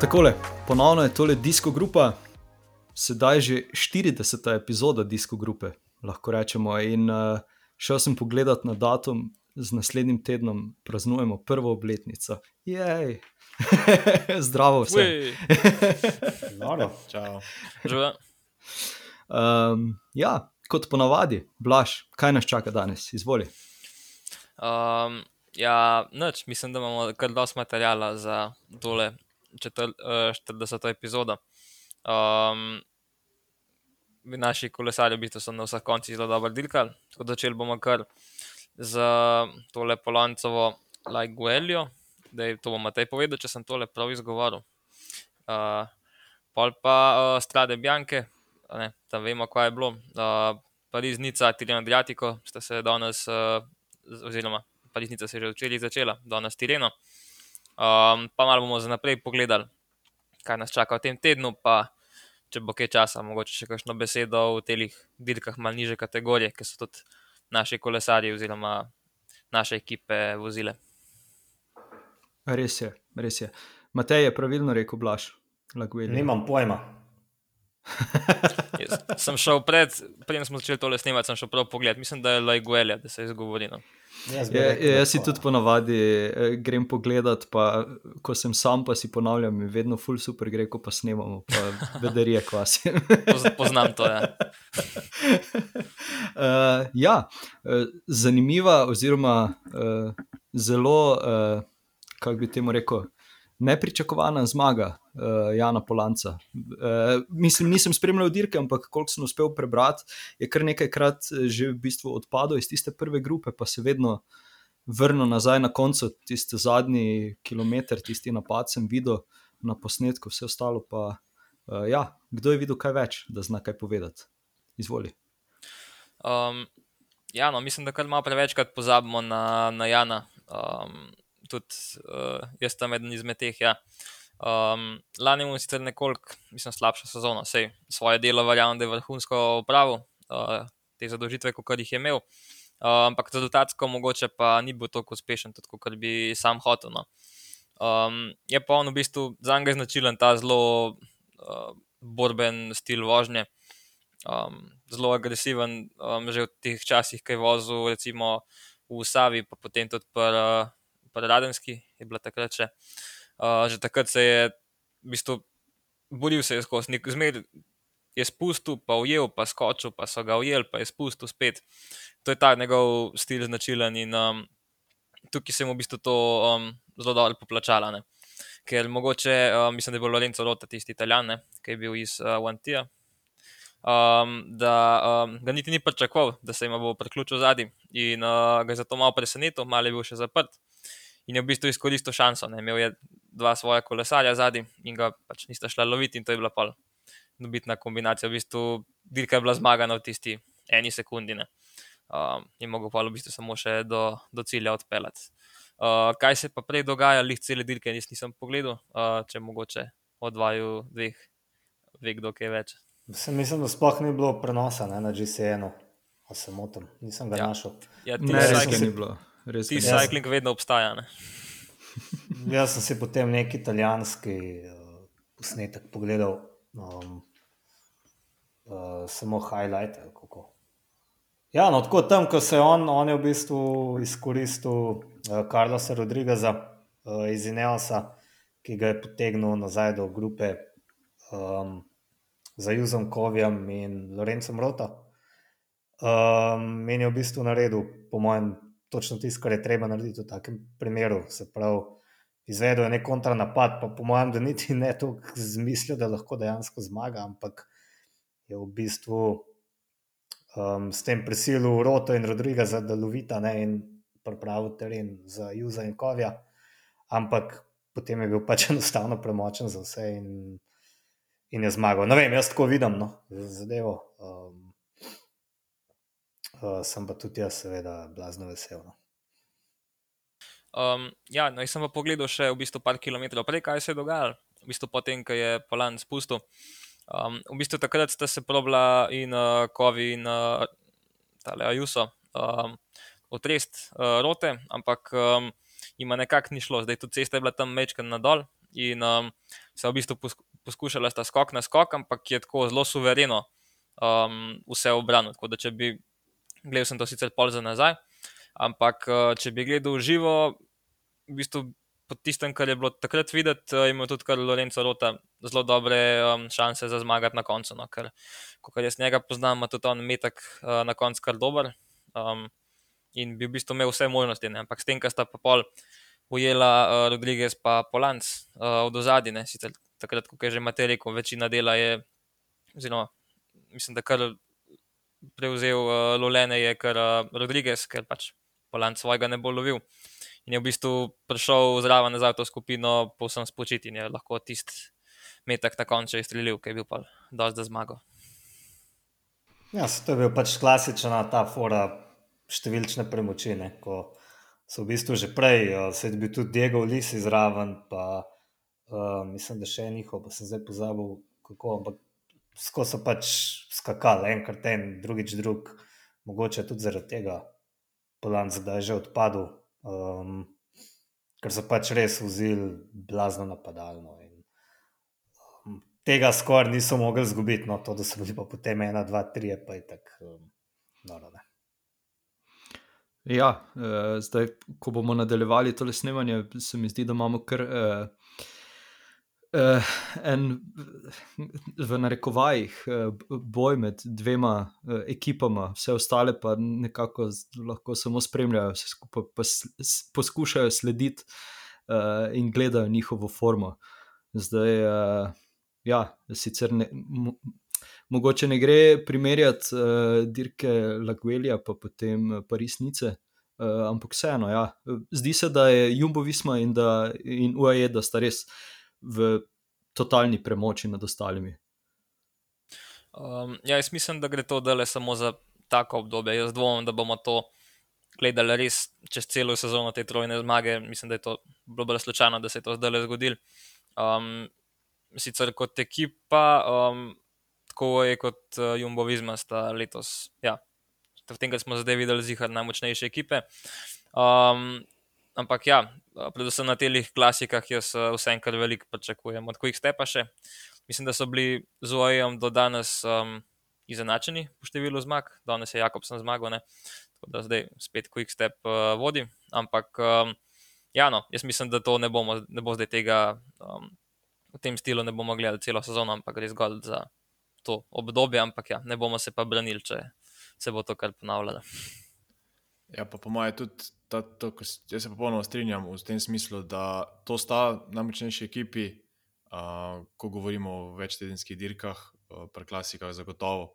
Takole, ponovno je tole disko grupa, sedaj že 40. epizoda disko grupe, lahko rečemo. In uh, šel sem pogledat na datum, z naslednjim tednom praznujemo prvo obletnico. Jej! Zdravo vse. Zdravo, čau. Um, ja, kot ponavadi, Blaž, kaj nas čaka danes, izvoli. Um, ja, noč, mislim, da imamo kar dosti materijala za tole četr, uh, 40. epizodo. Um, naši kolesarji, v bistvu, so na vseh koncih zelo dobro dirkali, tako da začeli bomo kar z tole Polancovo Lajgueljo, da je to bomo tej povedal, če sem tole prav izgovoril. Uh, pol pa uh, Strade Bjanke, ne, tam vemo, kaj je bilo. Uh, Pariznica, Tireno Adriatico, sta se danes, uh, oziroma Pariznica se je že včeraj začela, danes Tireno. Um, pa malo bomo za naprej pogledali, kaj nas čaka v tem tednu, pa če bo kaj časa, mogoče še kakšno besedo v teh dirkah malo niže kategorije, ki so tudi naši kolesarji oziroma naše ekipe vozile. Res je, res je. Matej je pravilno rekel, Blaž. Nimam pojma. sem šel pred, preden smo začeli tole snemati, sem šel prav pogled. Mislim, da je Lajguelja, da se je izgovoril. No. Jaz, je, je, jaz si tudi ponavadi eh, grem pogledat, pa ko sem sam, pa si ponavljam, je vedno full super, gre ko pa snemamo, pa vederije kvasi. Poznam to. Ja. uh, ja, uh, zanimiva, oziroma uh, zelo, uh, kako bi temu rekel, nepričakovana zmaga uh, Jana Polanca. Uh, mislim, nisem spremljal dirke, ampak koliko sem uspel prebrati, je kar nekajkrat eh, že v bistvu odpadel iz tiste prve grupe, pa se vedno vrnil nazaj na koncu, tisti zadnji kilometr, tisti napad sem videl na posnetku, vse ostalo pa. Uh, ja, kdo je videl kaj več, da zna kaj povedati? Izvoli. Um, ja, no, mislim, da kar malo prevečkrat pozabimo na, na Jana. Um, tudi uh, jaz sem eden izmed teh. Ja. Um, lani imamo sicer nekoliko, mislim, slabša sezona, vse svoje delo, verjamem, da je vrhunsko upravil uh, te zadožitve, kot jih je imel. Uh, ampak rezultatsko mogoče pa ni bil tako uspešen, kot bi sam hotel. No. Um, je pa on v bistvu za njega značilen ta zelo uh, borben stil vožnje, um, zelo agresiven, um, že v teh časih, ki je vozil, recimo v Savi, pa potem tudi pri Radenski, je bila takrat še. Uh, že takrat se je v bistvu boril se skozi nek zmer, je spustil, pa ujel, pa skočil, pa so ga ujeli, pa je spustil spet. To je ta njegov stil značilen in um, tukaj se mu v bistvu to um, zelo dobro poplačalo. Ne? Ker mogoče, um, mislim, da je bil Lorenzo Rota tisti italijan, ki je bil iz uh, Wantija. Um, da um, ga niti ni pričakoval, da se jim bo priključil zadnji, in uh, ga je zato malo presenetil, malo je bil še zaprt in je v bistvu izkoristil šanso. Ne. Imel je dva svoja kolesarja zadnji in ga pač nista šla loviti, in to je bila pa dobitna kombinacija. V bistvu dirka je bila zmagana v tisti eni sekundi. Um, in mogel pa v bistvu samo še do, do cilja odpeljati. Uh, kaj se pa prej dogaja, lih cele dirke, nis, nisem pogledal, uh, če mogoče odvaju dveh, ve kdo kaj več. Mislim, da sploh ni bilo prenosa ne, na GCN-u, a se motim, nisem ga Ja. našel. Ja, Ne, res ga ni bilo. Res Ti cycling vedno obstaja. Ne? Jaz sem si potem neki italijanski uh, posnetek pogledal, um, uh, samo highlight. kako. Ja, no, tako tam, ko se je on, on je v bistvu izkoristil uh, Karlosa Rodrigeza uh, iz Ineosa, ki ga je potegnil nazaj do grupe um, za Juzom Kovijem in Lorencem Rota. Um, in je v bistvu naredil, po mojem, točno tisto, kar je treba narediti v takem primeru. Se pravi, izvedel je nek kontranapad, pa po mojem, da niti ne toliko zmislil, da lahko dejansko zmaga, ampak je v bistvu um, s tem prisilil Roto in Rodrigeza, da lovita ne, in pripravil teren za Juza in Kovja, ampak potem je bil pač enostavno premočen za vse in, in je zmagal. Ne vem, jaz tako vidim no, zadevo. Um, uh, sem pa tudi jaz, seveda, blazno vesel. No. Um, ja, no, jaz sem pa pogledal še v bistvu par kilometrov prej, kaj se je dogajalo, v bistvu potem, ko je Polan spustil. Um, v bistvu takrat sta se probala in uh, Kovi in uh, tale Ajuso um, otrest uh, rote, ampak um, jima nekako ni šlo. Zdaj tudi cesta je bila tam mečken nadol in um, se v bistvu poskušala sta skok na skok, ampak je tako zelo suvereno um, vse obranil. Tako da, če bi gledal, sem to sicer pol za nazaj, ampak uh, če bi gledal živo, v bistvu po tistem, kar je bilo takrat videti, uh, ima tudi kar Lorenzo Rota zelo dobre um, šanse za zmagati na koncu. No, ker, ko jaz njega poznam, ima tudi on metak uh, na koncu kar dober. Um, in bi v bistvu imel vse možnosti, ne? ampak s tem, kar sta pa pol ujela uh, Rodriguez pa Polanc uh, od ozadine, sicer takrat, ko je že materiko, večina dela je, oziroma mislim, da kar prevzel uh, Lolene je kar uh, Rodriguez, ker pač Polanc svojega ne bo lovil. In je v bistvu prišel zraven za to skupino, povsem spočiti in je lahko tisti metak na koncu izstrelil, ki je bil pa za zmago. Ja, to je bil pač klasična ta fora številčne premočine, ko so v bistvu že prej, uh, se je bil tudi Diego Lisi zraven, pa uh, mislim, da še njihov, pa sem zdaj pozabil, kako, ampak skozi so pač skakali, enkrat en, drugič drug, mogoče tudi zaradi tega, Polanc, da je že odpadel, um, ker so pač res vzeli blazno napadalno. In, um, tega skoraj niso mogli izgubiti, no to, da so bili pa potem ena, dva, tri, pa je tako um, noro. Ja, uh, zdaj, ko bomo nadaljevali to snemanje, se mi zdi, da imamo kar uh, uh, en, v narekovajih, uh, boj med dvema uh, ekipama, vse ostale pa nekako lahko samo spremljajo, vse skupaj pa poskušajo slediti uh, in gledajo njihovo formo. Zdaj, uh, ja, sicer ne. Mogoče ne gre primerjati uh, dirke Laguelija, pa potem Parisnice, uh, ampak vseeno, ja. zdi se, da je Jumbo Visma in, da, in UAE, da sta res v totalni premoči nad ostalimi. Um, ja, jaz mislim, da gre to dele samo za tako obdobje. Jaz dvomim, da bomo to gledali res čez celo sezono te trojne zmage. Mislim, da je to bilo bolj slučajno, da se je to zdaj zgodilo. Um, sicer kot ekipa. Um, tako je kot uh, Jumbo Visma sta letos. Ja, v tem, kar smo zdaj videli, zihar najmočnejše ekipe. Um, ampak ja, predvsem na teh klasikah, jaz uh, vsem kar veliko pričakujem, od Quick Stepa še. Mislim, da so bili z OEM do danes um, izenačeni po številu zmag, danes je Jakobsen zmagal, ne? tako da zdaj spet Quick Step uh, vodi. Ampak um, ja, no, jaz mislim, da to ne, bomo, ne bo zdaj tega. Um, V tem stilu ne bomo gledali celo sezono, ampak res zgolj za to obdobje, ampak ja, ne bomo se pa branili, če se bo to kar ponavljalo. Ja, pa po mojem, tudi ta, to, jaz se popolnoma strinjam v tem smislu, da to sta najmočnejši ekipi, uh, ko govorimo o večtedenskih dirkah, uh, pri klasikah, zagotovo.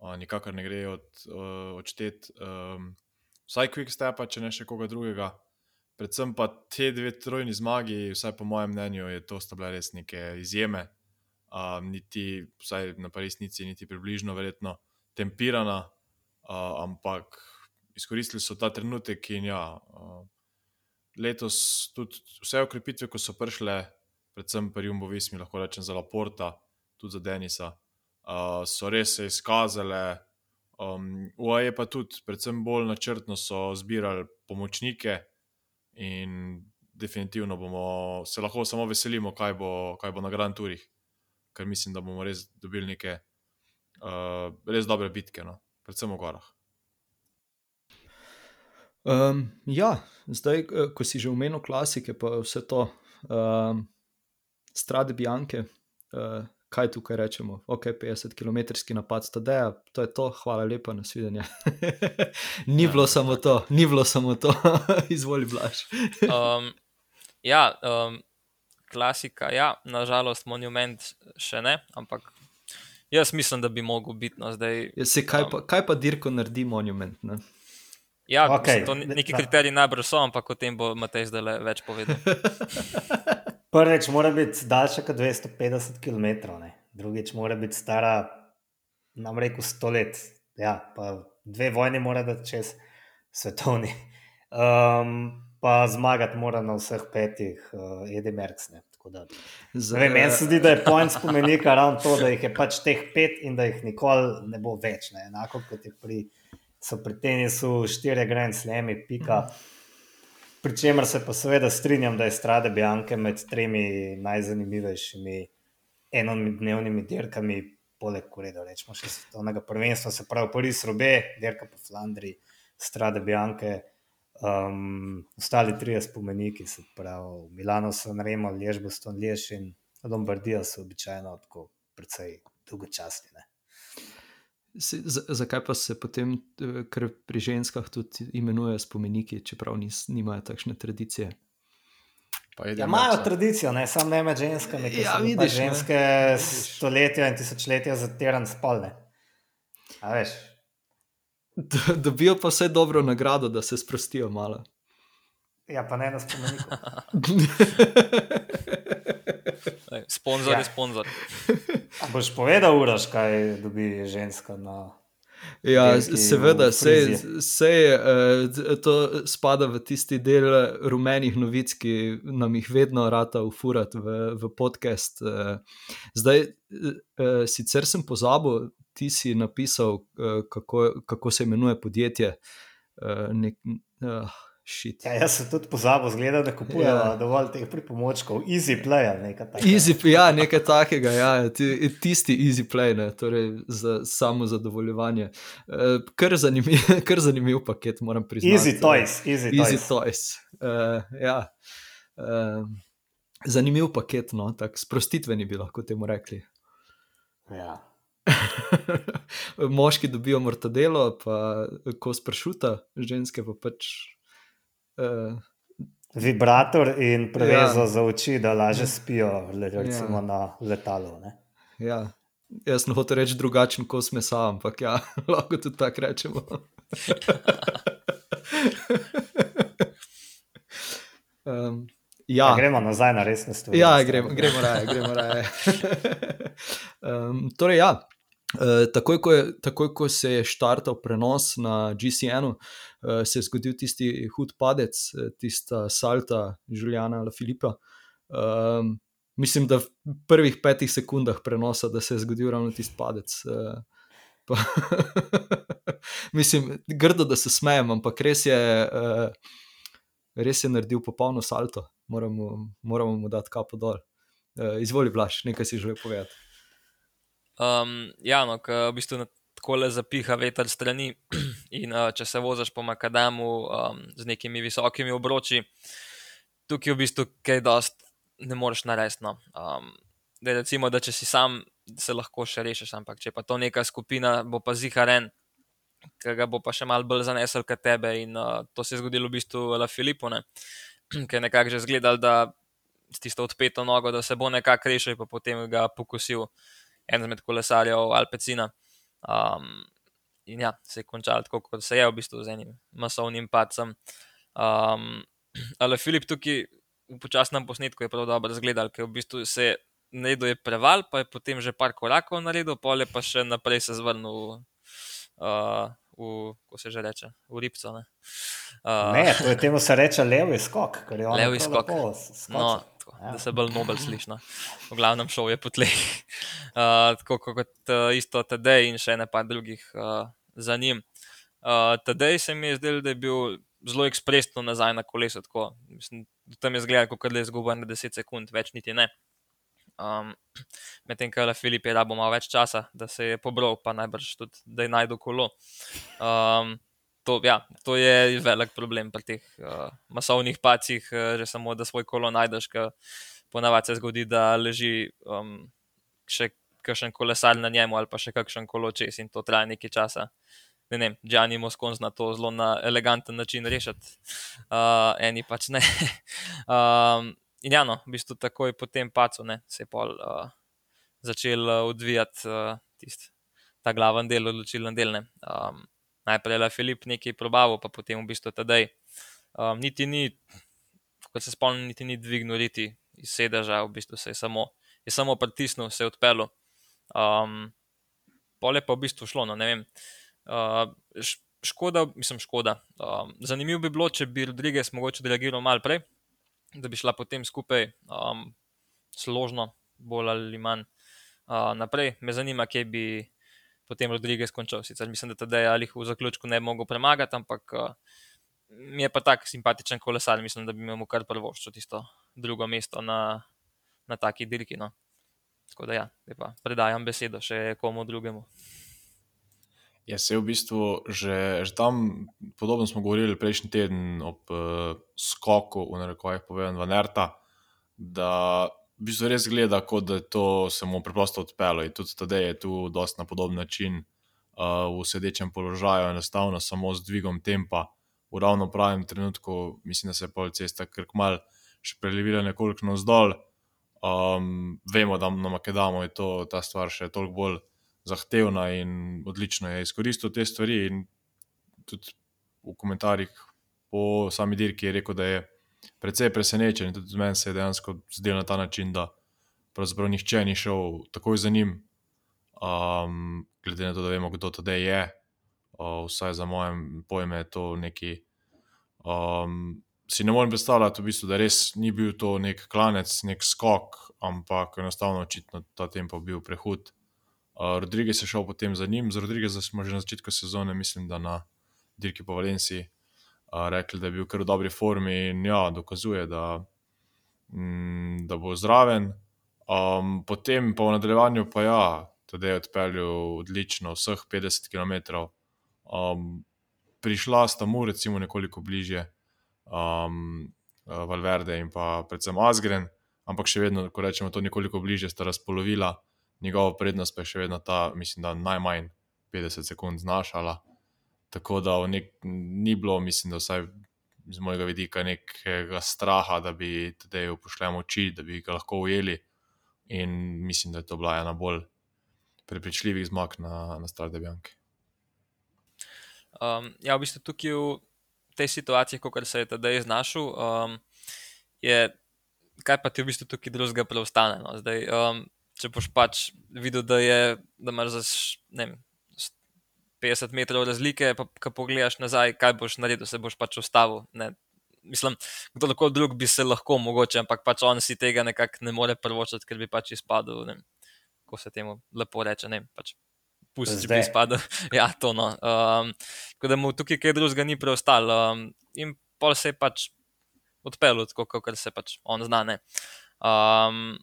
Uh, nikakor ne gre od, uh, odšteti um, vsaj Quick Stepa, če ne še koga drugega. Predvsem pa te dve trojni zmagi, vsaj po mojem mnenju, je to sta bile res neke izjeme um, niti vsaj na resnici, niti približno, verjetno tempirana, uh, ampak izkoristili so ta trenutek in ja, uh, letos tudi vse okrepitve, ko so prišle, predvsem pri Jumbo Vismi, lahko rečem za Laporta, tudi za Denisa, uh, so res se izkazale. Um, UAE pa tudi, predvsem bolj načrtno so zbirali pomočnike in definitivno bomo se lahko samo veselimo, kaj bo, kaj bo na Grand Tourih ker mislim, da bomo res dobili neke uh, res dobre bitke, no? predvsem v gorah. Um, ja, zdaj, eh, ko si že omenil klasike, pa vse to, um, strade Bianke, uh, kaj tukaj rečemo? Ok, 50 km napad Tadeja, to je to, hvala lepa, nasvidenje. ni ja, bilo samo to, ni bilo samo to, izvoli blaž. um, ja, um, klasika, ja, nažalost, monument še ne, ampak jaz mislim, da bi mogel biti no, zdaj. Ja, se, kaj, pa, kaj pa dirko naredi monument? Ne? Ja, okay. mislim, neki kriteriji najbrž so, ampak o tem bo Matej zdaj več povedal. Prvič mora biti daljša kot 250 km, ne? drugič mora biti stara, nam reko, 100 let. Ja, pa dve vojni mora da čez svetovni. Um, pa zmagati mora na vseh petih, uh, Edi Merks. Meni se zdi, da je point spomenika ravno to, da jih je pač teh pet in da jih nikoli ne bo več. Ne? Enako kot je pri, pri tenisu, štiri grand slemi, pika. Pričemer se pa seveda strinjam, da je Strade Bianke med tremi najzanimivejšimi enodnevnimi dirkami, poleg Kureda, rečemo še svetovnega prvenstva, se pravi Paris Robe, dirka po Flandriji, Strade Bianke. Um, ostali trije spomeniki, se pravi Milano, San Remo, Lež, Boston, Lež in Lombardija so običajno tako precej dolgočasni. Ne? Zakaj pa se potem, eh, ker pri ženskah tudi imenujejo spomeniki, čeprav nis, nimajo takšne tradicije? Ja, imajo tradicijo, ne samo ne med ženskami, ki ja, so vidiš, ženske ne? stoletja in tisočletja zatirane spolne. Dobijo pa vse dobro nagrado, da se sprostijo malo. Ja, pa ne na spomeniku. Sponzor ja. je sponzor. Boš povedal, uraš, kaj dobi ženska na. Ja, seveda, vse uh, to spada v tisti del rumenih novic, ki nam jih vedno rata ufurati v, v podcast. Uh, zdaj, sicer sem pozabil, ti si napisal, kako, kako se imenuje podjetje. Nek, uh, Ja, jaz sem tudi pozabil, zgleda, da kupujejo ja. dovolj teh pripomočkov, easy play ali nekaj takega. Easy, ja, nekaj takega, ja, tisti easy play, ne, torej za samo zadovoljevanje. Uh, kar, zanimiv, kar zanimiv paket, moram priznati. Easy toys, easy, easy toys. toys. Uh, ja. uh, zanimiv paket, no, tako sprostitveni bi lahko temu rekli. Ja. Moški dobijo mortadelo, pa ko sprašuta, ženske pa pač uh, vibrator in prevezo ja. za oči, da lažje spijo, recimo ja. na letalu. Ja. Jaz ne hočem reči drugačen, kot smo sami, ampak ja, lahko tudi tako rečemo. um, ja. Ja, gremo nazaj na resne stvari. Ja, gremo, gremo raje. Gremo raje. um, torej, ja, uh, takoj, ko je, takoj, ko se je štartal prenos na GCN, se je zgodil tisti hud padec, eh, tista salta Juliana ali Filipa. Um, mislim, da v prvih petih sekundah prenosa, da se je zgodil ravno tisti padec. Uh, pa, mislim, grdo, da se smejem, ampak res je, uh, res je naredil popolno salto, moramo, moramo mu dati kapo dol. Uh, izvoli, Blaž, nekaj si želel povedati. Um, ja, no, v bistvu na tako le zapiha veter strani. In uh, če se voziš po Makadamu um, z nekimi visokimi obroči, tukaj v bistvu kaj dost ne moreš narediti. No. Um, da recimo, da če si sam, se lahko še rešiš, ampak če pa to neka skupina, bo pa ziharen, ki ga bo pa še mal bolj zanesel kot tebe. In uh, to se je zgodilo v bistvu La Filipu, ki je nekako že zgledal, da s tisto odpeto nogo, da se bo nekako rešil, pa potem ga pokusil en izmed kolesarjev Alpecina. Um, in ja, se je končal tako, kot se je v bistvu z enim masovnim padcem. Um, ali Filip tukaj v počasnem posnetku je prav dobro razgledal, ker v bistvu se je naredil je preval, pa je potem že par korakov naredil, pole pa še naprej se zvrnil. Uh, V, ko se že reče, v ribco. Ne, uh, ne to je temu se reče levi skok. Levi skok. No, ja. Da se bolj nobel sliši. No. V glavnem šov je potleh. Uh, tako kot uh, isto TD in še ne pa drugih uh, za njim. Uh, TD se mi je zdel, da je bil zelo ekspresno nazaj na kolesu. Mislim, tam je zgledal, kot da je izgubil na 10 sekund, več niti ne. Um, Medtem, ker je Filip je rabo malo več časa, da se je pobral, pa najbrž tudi, da je najdel kolo. Um, to, ja, to je velik problem pri teh uh, masovnih pacih, uh, že samo da svoj kolo najdeš, ker ponavadi se zgodi, da leži um, še kakšen kolesar na njemu ali pa še kakšen kolo čez in to traja nekaj časa. Ne vem, Džani Moskon zna to zelo na eleganten način rešiti, uh, eni pač ne. um, in ja, no, v bistvu takoj po tem pacu ne, se je pol uh, začel uh, odvijati uh, tisti ta glaven del, odločilen del. Um, najprej je Filip nekaj probaval, pa potem v bistvu tedaj. Um, niti ni, kot se spomnim, niti ni dvignil niti iz sedeža, v bistvu se je samo, je samo pritisnil, se je odpeljal. Um, pole pa v bistvu šlo, no ne vem. Uh, škoda, mislim, škoda. Um, zanimivo bi bilo, če bi Rodriguez mogoče reagiral malo prej, da bi šla potem skupaj um, složno, bolj ali manj uh, naprej. Me zanima, kje bi potem Rodriguez končal. Sicer mislim, da tedaj ali v zaključku ne bi mogel premagati, ampak uh, mi je pa tak simpatičen kolesar, mislim, da bi imel kar prvoščil tisto drugo mesto na, na taki dirki. No. Tako da ja, pa predajam besedo še komu drugemu. Ja, se v bistvu že, že tam, podobno smo govorili prejšnji teden ob uh, skoku, v narekovajih povedano, Vanerta, da v bistvu res gleda, kot da je to samo preprosto odpelo. In tudi tedaj je tu dosti na podoben način uh, v sedečem položaju, enostavno samo z dvigom tempa v ravno pravem trenutku, mislim, da se je pol cesta krkmal še prelevila nekoliko navzdol. Um, vemo, da na Makedamo je to, ta stvar še toliko bolj zahtevna in odlično je izkoristil te stvari. In tudi v komentarjih po sami dirki je rekel, da je precej presenečen tudi meni se je dejansko zdelo na ta način, da pravzaprav nihče ni šel takoj za njim. Um, glede na to, da vemo, kdo to je, uh, vsaj za moje pojme, je to neki. Um, si ne morem predstavljati, v bistvu, da res ni bil to nek klanec, nek skok, ampak enostavno očitno ta tempo bil prehud. Uh, Rodriguez je šel potem za njim, z Rodriguezom smo že na začetku sezone, mislim, da na dirki po Valenciji, rekli, da je bil kar v dobri formi in ja, dokazuje, da, mm, da bo zraven. Um, potem pa v nadaljevanju, pa ja, tudi je odpeljal odlično, vseh 50 km. Um, prišla sta mu, recimo, nekoliko bliže, um, Valverde in pa predvsem Asgren, ampak še vedno, ko rečemo to nekoliko bliže, sta razpolovila, njegova prednost pa je še vedno ta, mislim, da najmanj 50 sekund znašala. Tako da nek, ni bilo, mislim, da vsaj z mojega vidika, nekega straha, da bi te upošljali oči, da bi ga lahko ujeli. In mislim, da je to bila ena bolj prepričljivih zmag na, na Starde Bianke. Um, ja, v bistvu tukaj v tej situaciji, kot se je tedaj znašel, um, je kaj pa ti v bistvu tukaj drugega preostane. No? Zdaj, um, če boš pač videl, da, je, da imaš za ne, 50 metrov razlike, pa ko pogledaš nazaj, kaj boš naredil, se boš pač ustavil. Ne? Mislim, kdo lahko drug bi se lahko mogoče, ampak pač on si tega nekako ne more prvočiti, ker bi pač izpadel. Ne? Ko se temu lepo reče, ne pač pusti, če bi izpadel. ja, to no. Um, tako da mu tukaj kaj drugega ni preostalo. Um, in pol se je pač odpeljal, tako kot se pač on zna. Um,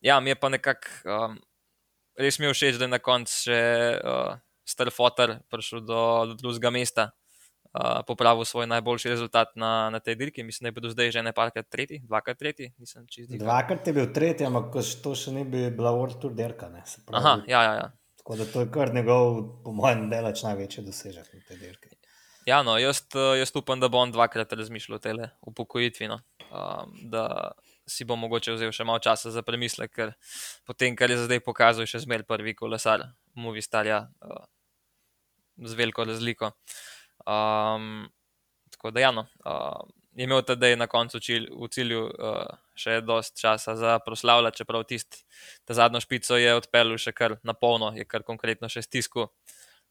ja, mi je pa nekako um, res mi je všeč, da je na koncu še uh, Starfoter prišel do, do drugega mesta. Uh, popravil svoj najboljši rezultat na, na tej dirki. Mislim, da je bil zdaj že nekajkrat tretji, dvakrat tretji. Dvakrat je bil tretji, ampak to še ni bi bila World Tour derka. Aha, ja, ja. ja. Tako da to je kar njegov, po mojem, delač največji dosežek na tej dirki. Ja, no, jaz, jaz upam, da bo on dvakrat razmišljal o tej upokojitvi. No. Um, da si bo mogoče vzel še malo časa za premislek, ker potem, kar je zdaj pokazal, še zmeraj prvi kolesar, Movi Starja, uh, z veliko razliko. Um, tako da, ja, no, uh, imel tedaj na koncu čil, v cilju uh, še dosti časa za proslavljati, čeprav tisti, ta zadnjo špico je odpeljal še kar na polno, je kar konkretno še stisku.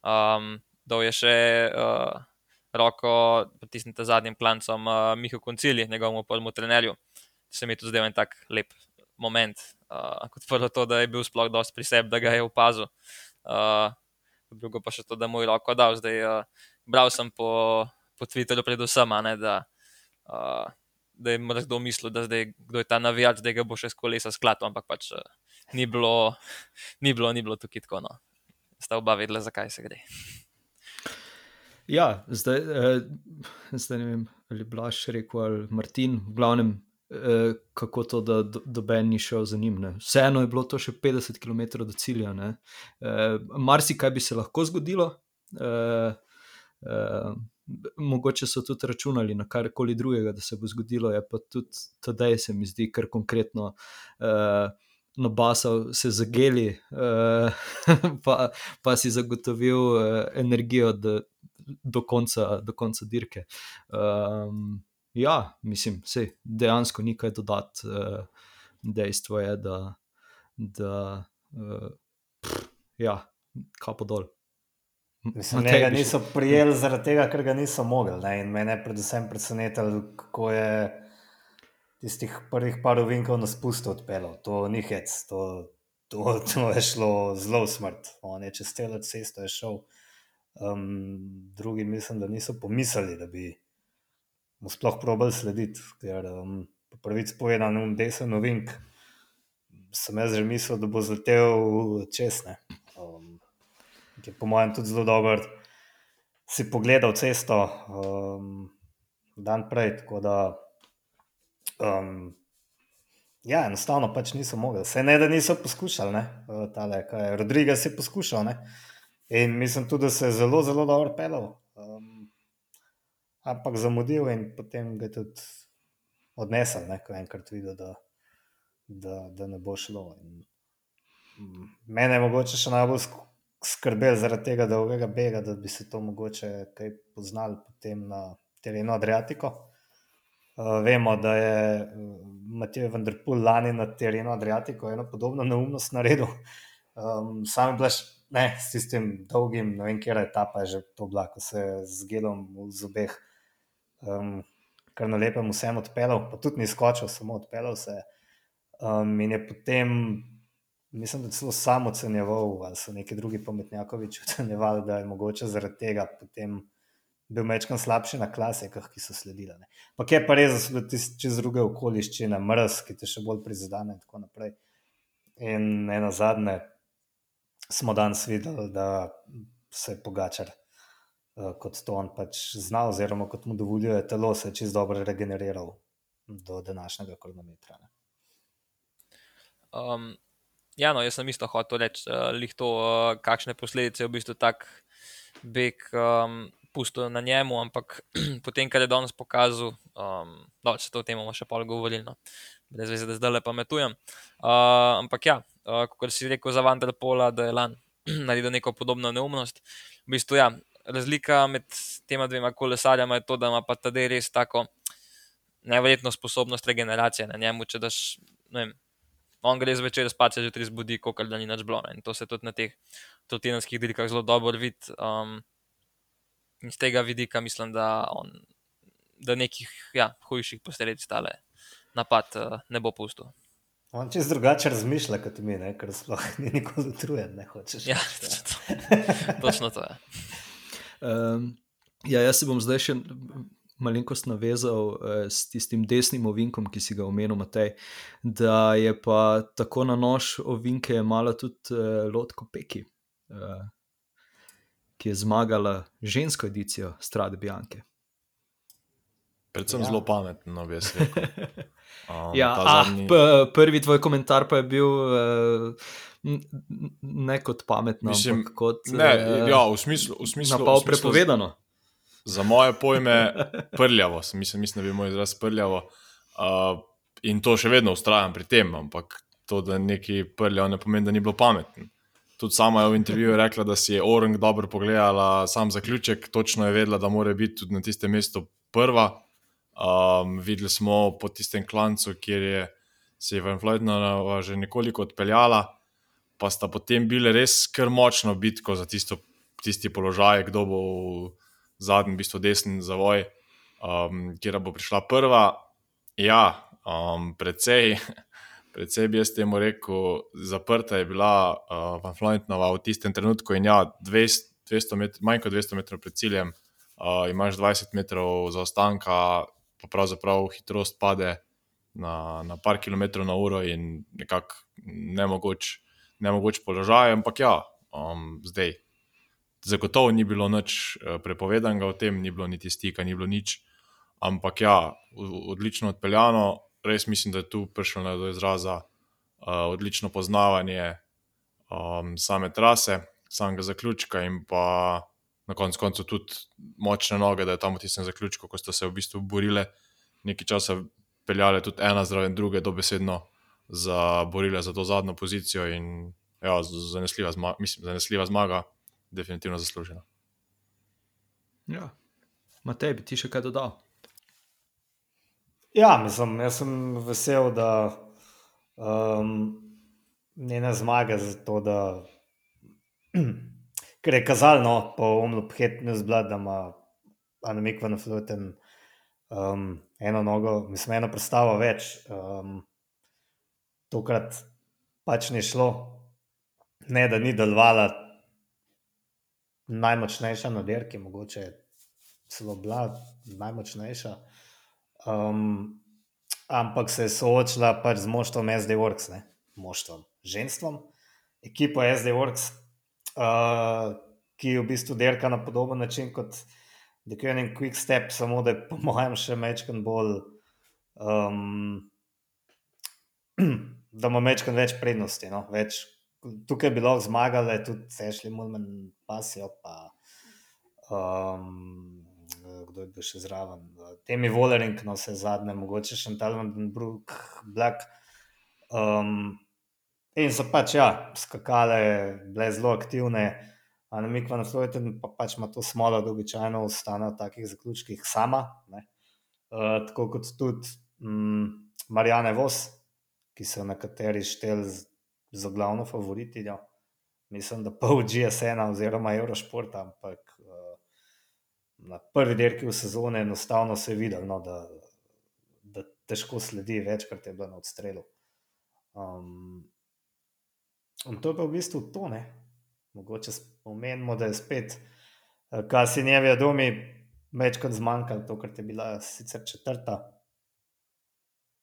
Um, Dol je še uh, roko, potisnite zadnjim klancem uh, Mihu Koncili, njegovemu prvemu trenerju. Se mi je tudi zdel en tak lep moment. Uh, kot prvo to, da je bil sploh dosti pri sebi, da ga je opazil. Uh, drugo pa še to, da mu je roko dal. Zdaj, uh, bral sem po, po Twitterju predvsem, ne, da uh, da je morda kdo mislil, da zdaj, kdo je ta navijač, da ga bo še s kolesa skladil, ampak pač uh, ni, bilo, ni, bilo, ni bilo tukaj tako. No. Sta oba vedela, zakaj se gre. Ja, zdaj, eh, zdaj ne vem, ali Blaž rekel ali Martin, v glavnem, eh, kako to, da doben do ni šel za njim. Ne. Vseeno je bilo to še 50 km do cilja. Eh, Marsi kaj bi se lahko zgodilo. Eh, eh, mogoče so tudi računali na karkoli drugega, da se bo zgodilo, je pa tudi tedaj se mi zdi, kar konkretno. Uh, No, basal se zageli, uh, pa, pa si zagotovil uh, energijo do, do, konca, do konca dirke. Um, ja, mislim, da dejansko ni kaj dodati. Uh, dejstvo je, da, da uh, pff, ja, kapo dol. Mislim, da ga niso prijeli zaradi tega, ker ga niso mogli. Ne? In mene je predvsem presenetilo, kako je tistih prvih par uvinkov na spustu odpeljal. To ni hec, to, to, to je šlo zelo smrt. On je čez celo cesto šel. Um, drugi mislim, da niso pomislili, da bi mu sploh probal slediti, ker um, po prvič povedano, um desen novink, sem jaz že mislil, da bo zletel česne. Um, je po mojem tudi zelo dober, si pogledal cesto um, dan prej, tako da um, ja, enostavno pač niso mogli. Se ne, da niso poskušali, ne, tale, kaj je, Rodriguez poskušal, ne. In mislim tudi, da se je zelo, zelo dobro pelal. Ampak zamudil in potem ga je tudi odnesel, ne, ko je enkrat videl, da, da, da ne bo šlo. In, um, mene je mogoče še najbolj skrbel zaradi tega dolgega bega, da bi se to mogoče kaj poznali potem na terenu Adriatiko. Uh, vemo, da je uh, Matej Vendrpul lani na terenu Adriatiko eno podobno neumnost naredil. Um, sam je bil ne, s tistim dolgim, ne vem, kje je ta pa že to bila, ko se je z gelom v zobeh um, kar na lepem vsem odpeljal, pa tudi ni skočil, samo odpeljal se. Um, in je potem, mislim, da celo sam ocenjeval, ali so neki drugi pametnjakoviči ocenjevali, da je mogoče zaradi tega potem. Bil mečkam slabši na klasikah, ki so sledile. Ne. Pa je pa res, da so ti čez druge okoliščine, mrz, ki te še bolj prizadene. In tako naprej. In ena zadnje, smo danes videli, da se je pogačar kot to on pač zna, oziroma kot mu dovoljuje telo, se je čist dobro regeneriral do današnjega kronometra. Um, ja, no, jaz sem isto hotel reči, uh, to, uh, kakšne posledice je v bistvu tak beg um, pustil na njemu, ampak potem, kar je danes pokazal, um, da se to o tem bomo še pol govorili, no. brez veze, da zdaj le pametujem. Uh, ampak ja, uh, kot si rekel za Vanderpola, da je lan naredil neko podobno neumnost. V bistvu, ja, razlika med tema dvema kolesarjama je to, da ima ta del res tako nevrjetno sposobnost regeneracije na njemu. Če daš, ne vem, on gre zvečer spat, se že tri zbudi, kot da ni nič bilo. In to se tudi na teh trotinskih dirkah zelo dobro vidi. Um, in z tega vidika mislim, da, on, da nekih ja, hujših posledic tale napad uh, ne bo pustil. On čez drugače razmišlja kot mi, ne? ker sploh ni nikoli utrujen, ne hočeš. Ja, točno to je. Um, ja, jaz se bom zdaj še malenkost navezal uh, s tistim desnim ovinkom, ki si ga omenil, Matej, da je pa tako na nož ovinke malo tudi uh, Lotko Peki, uh, ki je zmagala žensko edicijo Strade Bianke. Predvsem ja. zelo pametno, bi se rekel. Um, ja, zadnji... ah, prvi tvoj komentar pa je bil. Uh, ne kot pametno, Mislim, kot ne, uh, ja, v smislu, v smislu, v smislu prepovedano. Za moje pojme, prljavo, mislim, mislim, da bi moj izraz prljavo. Uh, in to še vedno ustrajam pri tem, ampak to, da neki prljavo, ne pomeni, da ni bilo pametno. Tudi sama je v intervjuju rekla, da si je Orang dobro pogledala sam zaključek, točno je vedela, da mora biti tudi na tistem mestu prva. Um, videli smo po tistem klancu, kjer je se je Van Floydna že nekoliko odpeljala pa sta potem bili res kar močno bitko za tisto, tisti položaj, kdo bo v zadnjem, v bistvu desni zavoj, um, kjer bo prišla prva. Ja, um, predvsej, predvsej bi jaz temu rekel, zaprta je bila uh, Van Floydnova v tistem trenutku in ja, 200, 200 metr, manj kot 200 metrov pred ciljem, uh, imaš 20 metrov zaostanka, pa pravzaprav hitrost pade. Na, na par kilometrov na uro, in nekako ne ne mogoče položaj, ampak ja, um, zdaj. Zagotovo ni bilo nič eh, prepovedanega o tem, ni bilo niti stika, ni bilo nič. Ampak ja, odlično odpeljano, res mislim, da je tu prišlo do izraza uh, odlično poznavanje um, same trase, samega zaključka in pa na koncu koncev tudi močne noge, da je tam v tistem zaključku, ko so se v bistvu borile nekaj časa, peljale tudi ena zraven druge, dobesedno za borile za to zadnjo pozicijo in ja, zanesljiva, zmaga, mislim, zanesljiva zmaga, definitivno zaslužena. Ja, Matej, bi ti še kaj dodal? Ja, mislim, jaz sem vesel, da um, njene zmage za to, da ker je kazalno po umlu phetnu zblad, da ima Anemik van Fluten um, eno nogo, mislim, eno predstavo več. Um, tokrat pač ni šlo, ne da ni delovala najmočnejša na derki, mogoče celo bila najmočnejša. Um, ampak se je soočila pač z moštvom SD Works, ne? moštvom, ženstvom, ekipo SD Works, uh, ki v bistvu derka na podoben način kot The Koenig Quick Step, samo da je po mojem še mečkan bolj. Um, da ima mečkan več prednosti. No? Več, tukaj bi lahko zmagali, tudi sešli Mulmen, Pasijo, pa um, kdo je bil še zraven. Temi Volering, no vse zadnje, mogoče še Talman, Brook, Black. Um, in so pač, ja, skakale, bile zelo aktivne. A na Mikva na Floridan pa pač ima to smolo, da običajno ostane v takih zaključkih sama. Uh, tako kot tudi um, Marijane Vos, ki so nekateri šteli za glavno favoritijo. Mislim, da pa v GSN oziroma Eurošport, ampak na prvi dirki v sezoni enostavno se je videl, no, da, da težko sledi, večkrat je bilo na odstrelu. Um, in to je pa v bistvu to, ne. Mogoče spomenimo, da je spet, eh, kar si ne ve, domi, večkrat zmanjkalo, to, kar je bila sicer četrta.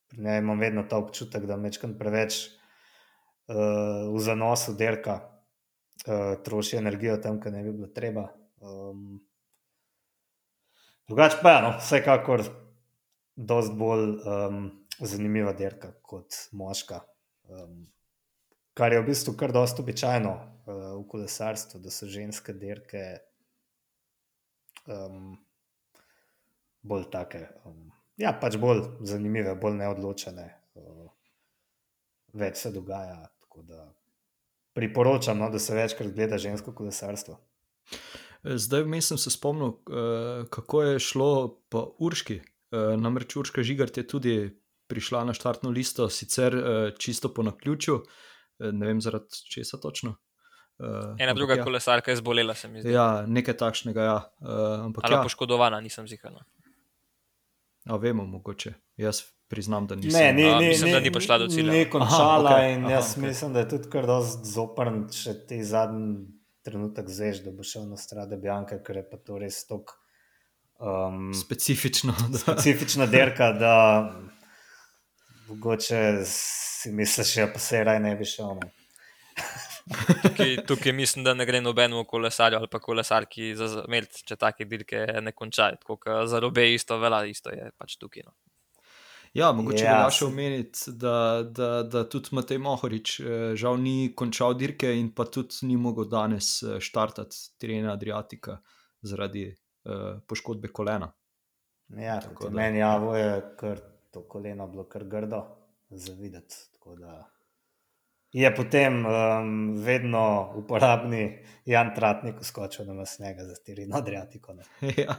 Pri njej imam vedno ta občutek, da večkrat preveč uh, v zanosu derka, uh, troši energijo tam, kjer ne bi bilo treba. Um, Drugače pa je, no, vsekakor, dosti bolj um, zanimiva dirka kot moška. Um, kar je v bistvu kar dosto običajno uh, v kolesarstvu, da so ženske dirke um, bolj take. Um, ja, pač bolj zanimive, bolj neodločene, več se dogaja. Priporočam, no, da se večkrat gleda žensko kolesarstvo. Zdaj, vmes sem se spomnil, uh, kako je šlo po Urški. Uh, namreč Urška Žigart je tudi prišla na štartno listo, sicer uh, čisto po naključju, ne vem zaradi česa točno. Uh, Ena druga ja. kolesarka je zbolela, se mi zdi. Ja, nekaj takšnega. Ja. Uh, Ali ja. poškodovana, nisem zihana. A vemo, mogoče. Jaz priznam, da nisem. Ne, ne, ne, mislim, ne, da ni prišla do cilja. Ni končala aha, okay. in jaz aha, okay. mislim, da je tudi kar dosti zoprn, če ti zadnji trenutek zveš, da bo šel na strade Bjanka, ker je pa to res tako um, specifično. Da. Specifična derka, da mogoče si misliš, da ja, pa se raj ne bi šel. Tukaj, tukaj mislim, da ne gre nobenemu kolesarju ali pa kolesarki za zmed, če take dirke ne končajo. Za robe isto velja, isto je pač tukaj. No. Ja, mogoče ja, je še omeniti, da, da, da tudi Matej Mohorič eh, žal ni končal dirke in pa tudi ni mogel danes eh, štartati terena Adriatika zaradi uh, poškodbe kolena. Ja, tako da meni javo je, ker to koleno bilo kar grdo za videti. Je potem um, vedno uporabni Jan Tratnik skočil na snega za terena Adriatika. Ja.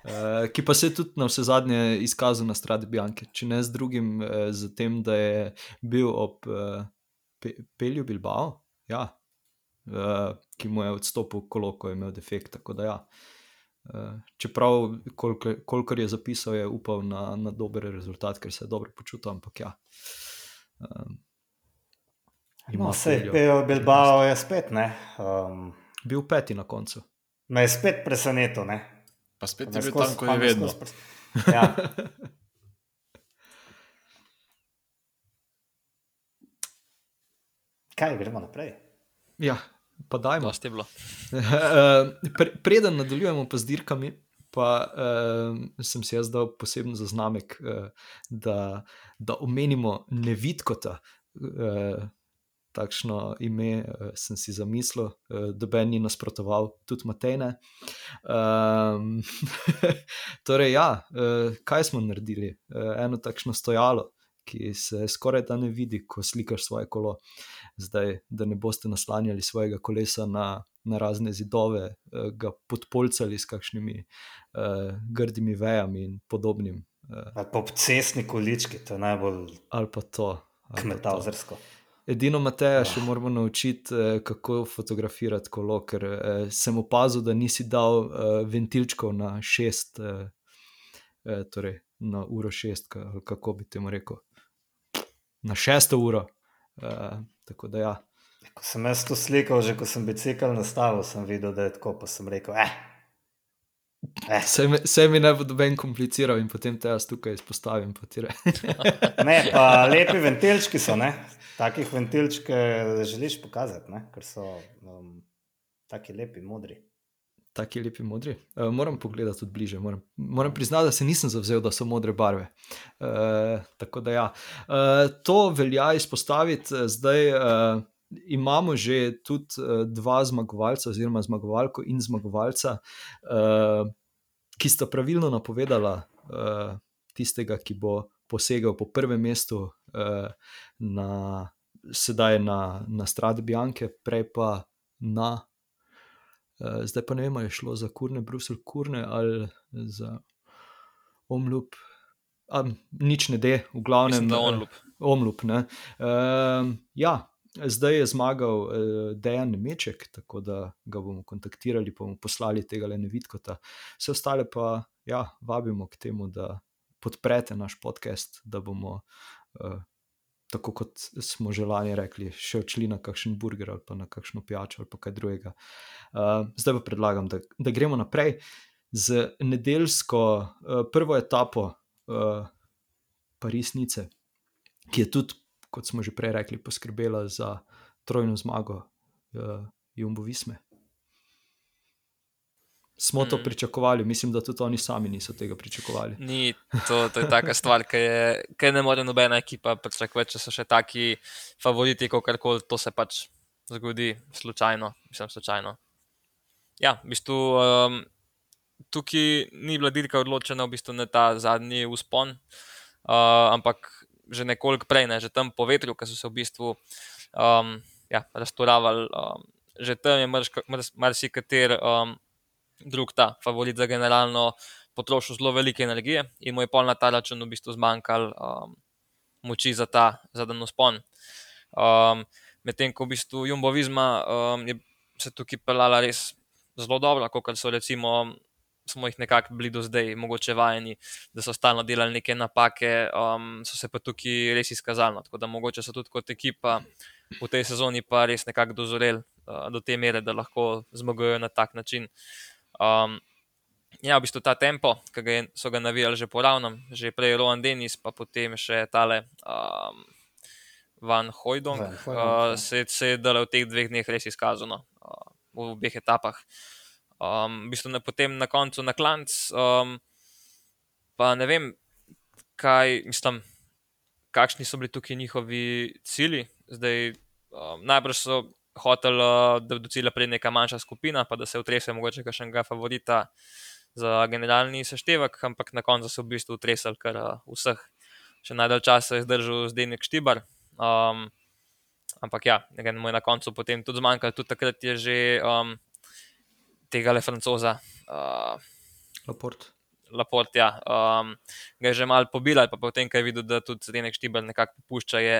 Uh, ki pa se je tudi na vse zadnje izkazal na stradi Bjanke, če ne z drugim, uh, z tem, da je bil ob uh, pe Pelju Bilbao, ja, uh, ki mu je odstopil kolo, ko je imel defekt. Ja. Uh, čeprav, kolikor, kolikor je zapisal, je upal na, na dober rezultat, ker se je dobro počutil, ampak ja. Uh, no, se je Pelju Bilbao, je spet ne. Um, bil peti na koncu. Me je spet presenetil, ne. Pa spet je bil tam, ko je vedno. Ja. Kaj, gremo naprej? Ja, pa dajmo. Pre, preden nadaljujemo pa z dirkami, pa uh, sem si jaz dal poseben zaznamek, uh, da, da omenimo nevidkota. Uh, takšno ime uh, sem si zamislil, uh, da bi ni nasprotoval, tudi Matejne. Um, torej, ja, uh, kaj smo naredili? Uh, eno takšno stojalo, ki se skoraj da ne vidi, ko slikaš svoje kolo. Zdaj, da ne boste naslanjali svojega kolesa na, na razne zidove, uh, ga podpolcali s kakšnimi uh, grdimi vejami in podobnim. Uh, ali pa cestni količki, to je najbolj. Ali pa to. Kmetavzersko. Edino Mateja še moramo naučiti, eh, kako fotografirati kolo, ker eh, sem opazil, da nisi dal eh, ventilčkov na šest, torej na uro šest, kako bi temu rekel. Na šesto uro. Tako da ja. Ko sem jaz to slikal, že ko sem bicikl nastavil, sem videl, da je tako, pa sem rekel, eh. Eh, Se mi, se mi ne bo doben kompliciral in potem te jaz tukaj izpostavim. ne, pa lepi ventilčki so, ne? Takih ventilčke želiš pokazati, ne? ker so um, taki lepi, modri. Taki lepi modri. Uh, moram pogledati tudi bliže. Moram, moram priznati, da se nisem zavzel, da so modre barve. Uh, tako da ja. Uh, to velja izpostaviti. Zdaj uh, imamo že tudi uh, dva zmagovalca, oziroma zmagovalko in zmagovalca, uh, ki sta pravilno napovedala uh, tistega, ki bo posegel po prvem mestu, uh, na, sedaj na, na Strade Bianche, prej pa na Uh, zdaj pa ne vem, ali je šlo za kurne, Bruselj kurne ali za omlup. A, nič ne de, v glavnem. Mislim, eh, Onlup. Omlup. ne. Uh, ja, zdaj je zmagal uh, Dejan Meček, tako da ga bomo kontaktirali, pa bomo poslali tega le nevidkota. Vse ostale pa ja, vabimo k temu, da podprete naš podcast, da bomo. Uh, Tako kot smo že lani rekli, še odšli na kakšen burger ali pa na kakšno pijačo ali pa kaj drugega. Uh, zdaj pa predlagam, da, da gremo naprej z nedeljsko uh, prvo etapo uh, Parisnice, ki je tudi, kot smo že prej rekli, poskrbela za trojno zmago uh, Jumbo Visme. Smo to Mm. pričakovali, mislim, da tudi oni sami niso tega pričakovali. Ni, to, to je taka stvar, ki je, ki ne more nobena ekipa pričakovati, če so še taki favoriti, kot karkoli, to se pač zgodi slučajno, mislim, slučajno. Ja, v bistvu um, tukaj ni bila dirka odločena, v bistvu na ta zadnji uspon, uh, ampak že nekoliko prej, ne, že tam po vetru, ki so se v bistvu um, ja, raztoravali, um, že tam je marsikater um, drug ta favorit za generalno potrošil zelo velike energije in mu je pol na ta račun v bistvu zmanjkalo um, moči za ta zadnji uspon. Um, Medtem ko v bistvu Jumbo Visma um, je se tukaj pelala res zelo dobro, kot so recimo. Smo jih nekako bili do zdaj, mogoče vajeni, da so stalno delali neke napake, um, so se pa tukaj res izkazali. No. Tako da mogoče so tudi kot ekipa v tej sezoni pa res nekako dozoreli uh, do te mere, da lahko zmagujejo na tak način. Um, ja, v bistvu ta tempo, ki ga je, so ga navijali že po ravnem, že prej Rowan Dennis, pa potem še tale um, Van Hojdong, Van Hooijdonk, uh, ja. se, se je dale v teh dveh dneh res izkazano uh, v obeh etapah. Um, v bistvu potem na koncu na klanc, um, pa ne vem, kaj mislim. Kakšni so bili tukaj njihovi cilji? Zdaj, um, najbrž so hoteli, uh, da do cilja pride neka manjša skupina, pa da se utrese mogoče kakšnega favorita za generalni seštevek, ampak na koncu so v bistvu utresali kar uh, vseh. Še najdalj časa je zdržal Zdenek Štibar. Um, ampak ja, nekaj mu je na koncu potem tudi zmanjkalo, tudi takrat je že um, tega le francoza. Uh, Laport. Laport, ja, um, ga je že malo pobil, pa potem, ko je videl, da tudi Zdenek Štibar nekako popušča, je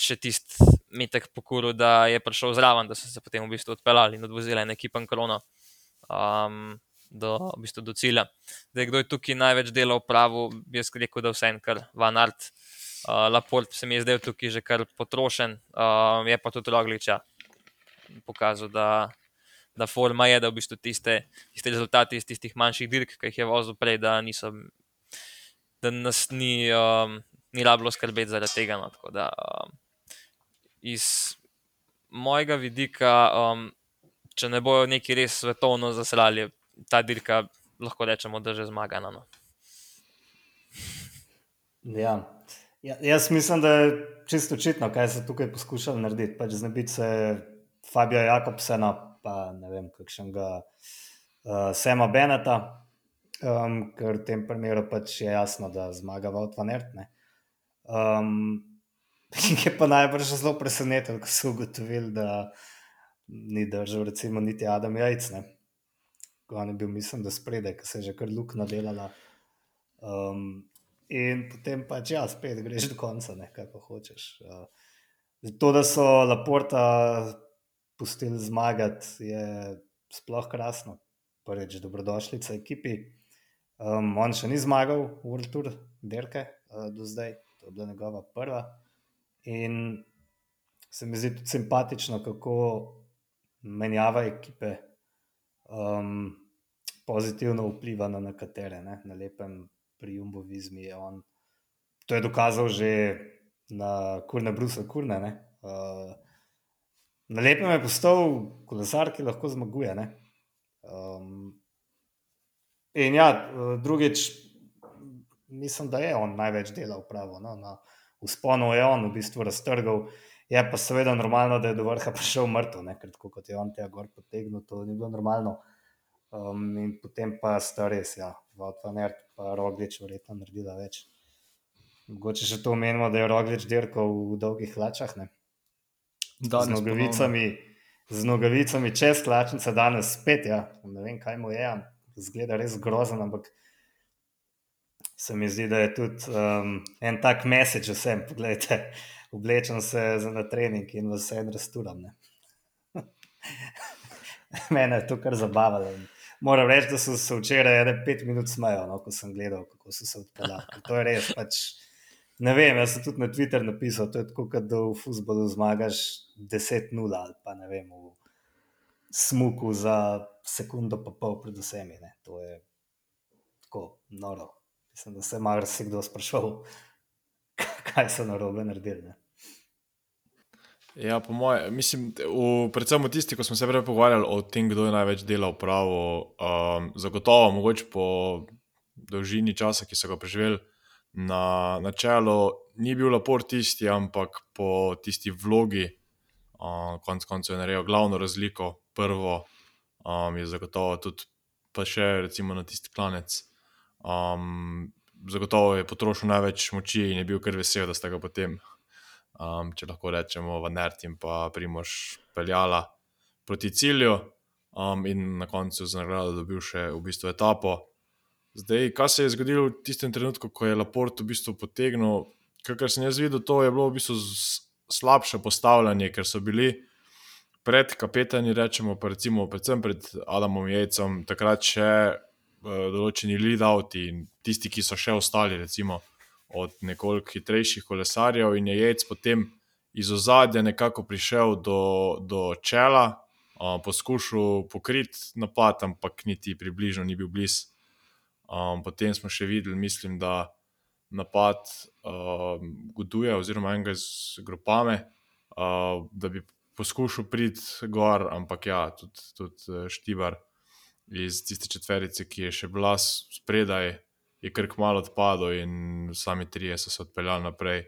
še tisti metek pokuril, da je prišel zraven, da so se potem v bistvu odpeljali in odvozili en ekipan krono um, do, v bistvu do cilja. Zdaj, kdo je tukaj največ delal prav, bi jaz rekel, da vse en kar Van Art. Uh, Laport se mi je zdaj tukaj že kar potrošen, uh, je pa tudi Rogliča pokazal, da, da forma je, da v bistvu tiste, tiste rezultate iz tistih manjših dirk, ki jih je vozil prej, da, niso, da nas ni, um, ni rabilo skrbeti zaradi tega. No, tako da, um, iz mojega vidika, um, če ne bojo neki res svetovno zasrali, ta dirka lahko rečemo, da že zmagana. No. Ja. Ja, jaz mislim, da je čisto očitno, kaj so tukaj poskušali narediti. Pač znebiti se Fabija Jakobsena, pa ne vem, kakšnega uh, Sema Beneta, um, ker v tem primeru pač je jasno, da zmaga Valt van Ert. Um, je pa najbrž zelo presenečen, ko so ugotovili, da ni držal recimo niti Adam Jajc. ne. On je bil, mislim, da spredaj, ker se je že kar luknja delala. Um, in potem pač, ja, spet greš do konca, ne, kaj pa hočeš. Uh, to, da so Laporta pustili zmagati, je sploh krasno. Prvič, dobrodošlica ekipi. Um, on še ni zmagal v World Tour dirke uh, do zdaj, to je bila njegova prva. In se mi zdi tudi simpatično, kako menjava ekipe. Um, pozitivno vpliva na nekatere. Ne? Na lepem pri Jumbovizmi je on. To je dokazal že na kurne Brusa Kurne. Uh, na lepem je postal kolesar, ki lahko zmaguje. Um, in ja, drugič, mislim, da je on največ delal pravo. No? Na usponu je on v bistvu raztrgal. Je pa seveda normalno, da je do vrha prišel mrtev, ker tako kot je on tega gor potegnil, to ni bilo normalno. Um, in potem pa sta res, ja, Vodvaner pa Roglič verjetno naredila več. Mogoče še to omenimo, da je Roglič dirkal v dolgih hlačah. Z nogavicami, z nogavicami čez hlačnice, danes spet. Ja. Ne vem, kaj mu je, zgleda res grozen, ampak se mi zdi, da je tudi um, en tak message vsem. Poglejte, oblečem se za na trening in vse en resturam. Mene je to kar zabavalo. Moram reči, da so se včeraj ene pet minut smejali, no, ko sem gledal, kako so se odpeljali. To je res. Pač, ne vem, jaz sem tudi na Twitter napisal, to je tako, da v futbolu zmagaš 10-0 ali pa ne vem, v smuku za sekundo pa pol pred vsemi. Ne. To je tako noro. Mislim, da se je marsikdo sprašval, kaj so na robe naredili. Ne? Ja, po mojem, mislim, v, predvsem v tisti, ko smo se prej pogovarjali o tem, kdo je največ delal pravo, um, zagotovo, mogoče po dolžini časa, ki so ga preživeli na, na čelu, ni bil lapor tisti, ampak po tisti vlogi, konec koncev je naredil glavno razliko, prvo um, je zagotovo tudi, pa še recimo na tisti klanec. Um, zagotovo je potrošil največ moči in je bil kar vesel, da sta ga potem, um, če lahko rečemo, v Nerd in pa Primož peljala proti cilju, um, in na koncu za nagrado dobil še v bistvu etapo. Zdaj, kaj se je zgodilo v tistem trenutku, ko je Laport v bistvu potegnil, kar sem jaz videl, to je bilo v bistvu slabše postavljanje, ker so bili. Pred kapetani, rečemo, pa recimo, predvsem pred Adamom Jejcem, takrat še določeni lead-outi in tisti, ki so še ostali, recimo od nekoliko hitrejših kolesarjev, in je jec potem iz ozadja nekako prišel do, do čela, um, poskušal pokriti napad, ampak niti približno ni bil blizu. Um, potem smo še videli, mislim, da napad um, Guduje, oziroma enega z grupame, uh, da bi poskušal priti gor, ampak ja, tudi, tudi Štibar iz tiste četverice, ki je še bila spredaj, je kar kmalo odpadlo, in sami trije so se odpeljali naprej.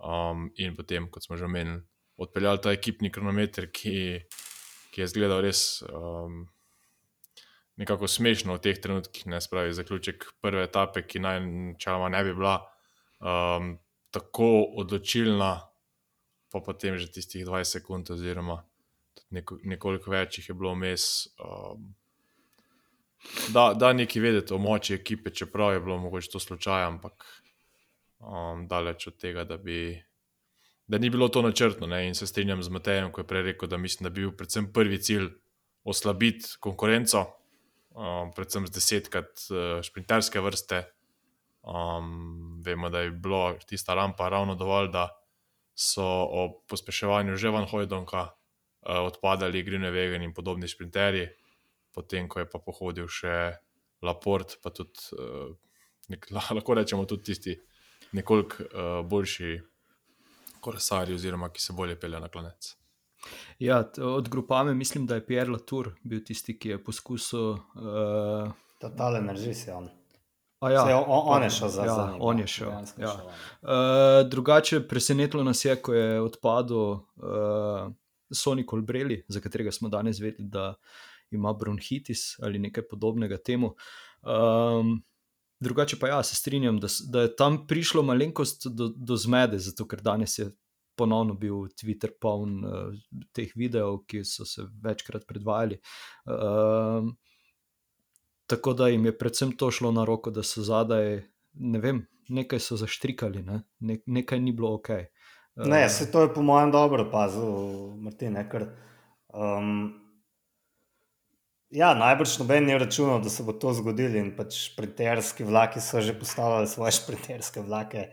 Um, in potem, kot smo že omenili, odpeljali ta ekipni kronometer, ki, ki je izgledal res um, nekako smešno v teh trenutkih, ne spravi zaključek prve etape, ki naj načeloma ne bi bila um, tako odločilna, pa potem že tistih 20 sekund, oziroma nekoliko več jih je bilo vmes. Um, da, da nekaj vedeti o moči ekipe, čeprav je bilo mogoče to slučaj, ampak um, daleč od tega, da, bi, da ni bilo to načrtno. Ne? In se strinjam z Matejem, ko je prej rekel, da mislim, da bi bil predvsem prvi cilj oslabiti konkurenco, um, predvsem z desetkrat uh, šprinterske vrste. Um, vemo, da je bilo tista rampa ravno dovolj, da so ob pospeševanju že van Hojdonka uh, odpadali Grine Vegan in podobni šprinterji potem ko je pa pohodil še Laport, pa tudi, uh, nek, lahko rečemo, tudi tisti nekoliko uh, boljši kolesari, oziroma ki se bolje peljejo na klanec. Ja, od grupame mislim, da je Pierre Latour bil tisti, ki je poskusil. Uh... Totalen režis je on. Ja, Vse, on, on je šel za ja, zadnji. On je šel. Ja. Uh, drugače, presenetilo nas je, ko je odpadel uh, Sonic Olbreli, za katerega smo danes vedeli, da ima bronhitis ali nekaj podobnega temu. Um, drugače pa ja, se strinjam, da, da je tam prišlo malenkost do, do zmede, zato ker danes je ponovno bil Twitter poln uh, teh videov, ki so se večkrat predvajali. Um, tako da jim je predvsem to šlo na roko, da so zadaj, ne vem, nekaj so zaštrikali, ne? Ne, nekaj ni bilo ok. Uh, ne, se to je po mojem dobro opazil, Martin, ker um, Ja, najbrž noben je računal, da se bo to zgodilo, in pač šprinterski vlaki so že postavili svoje šprinterske vlake.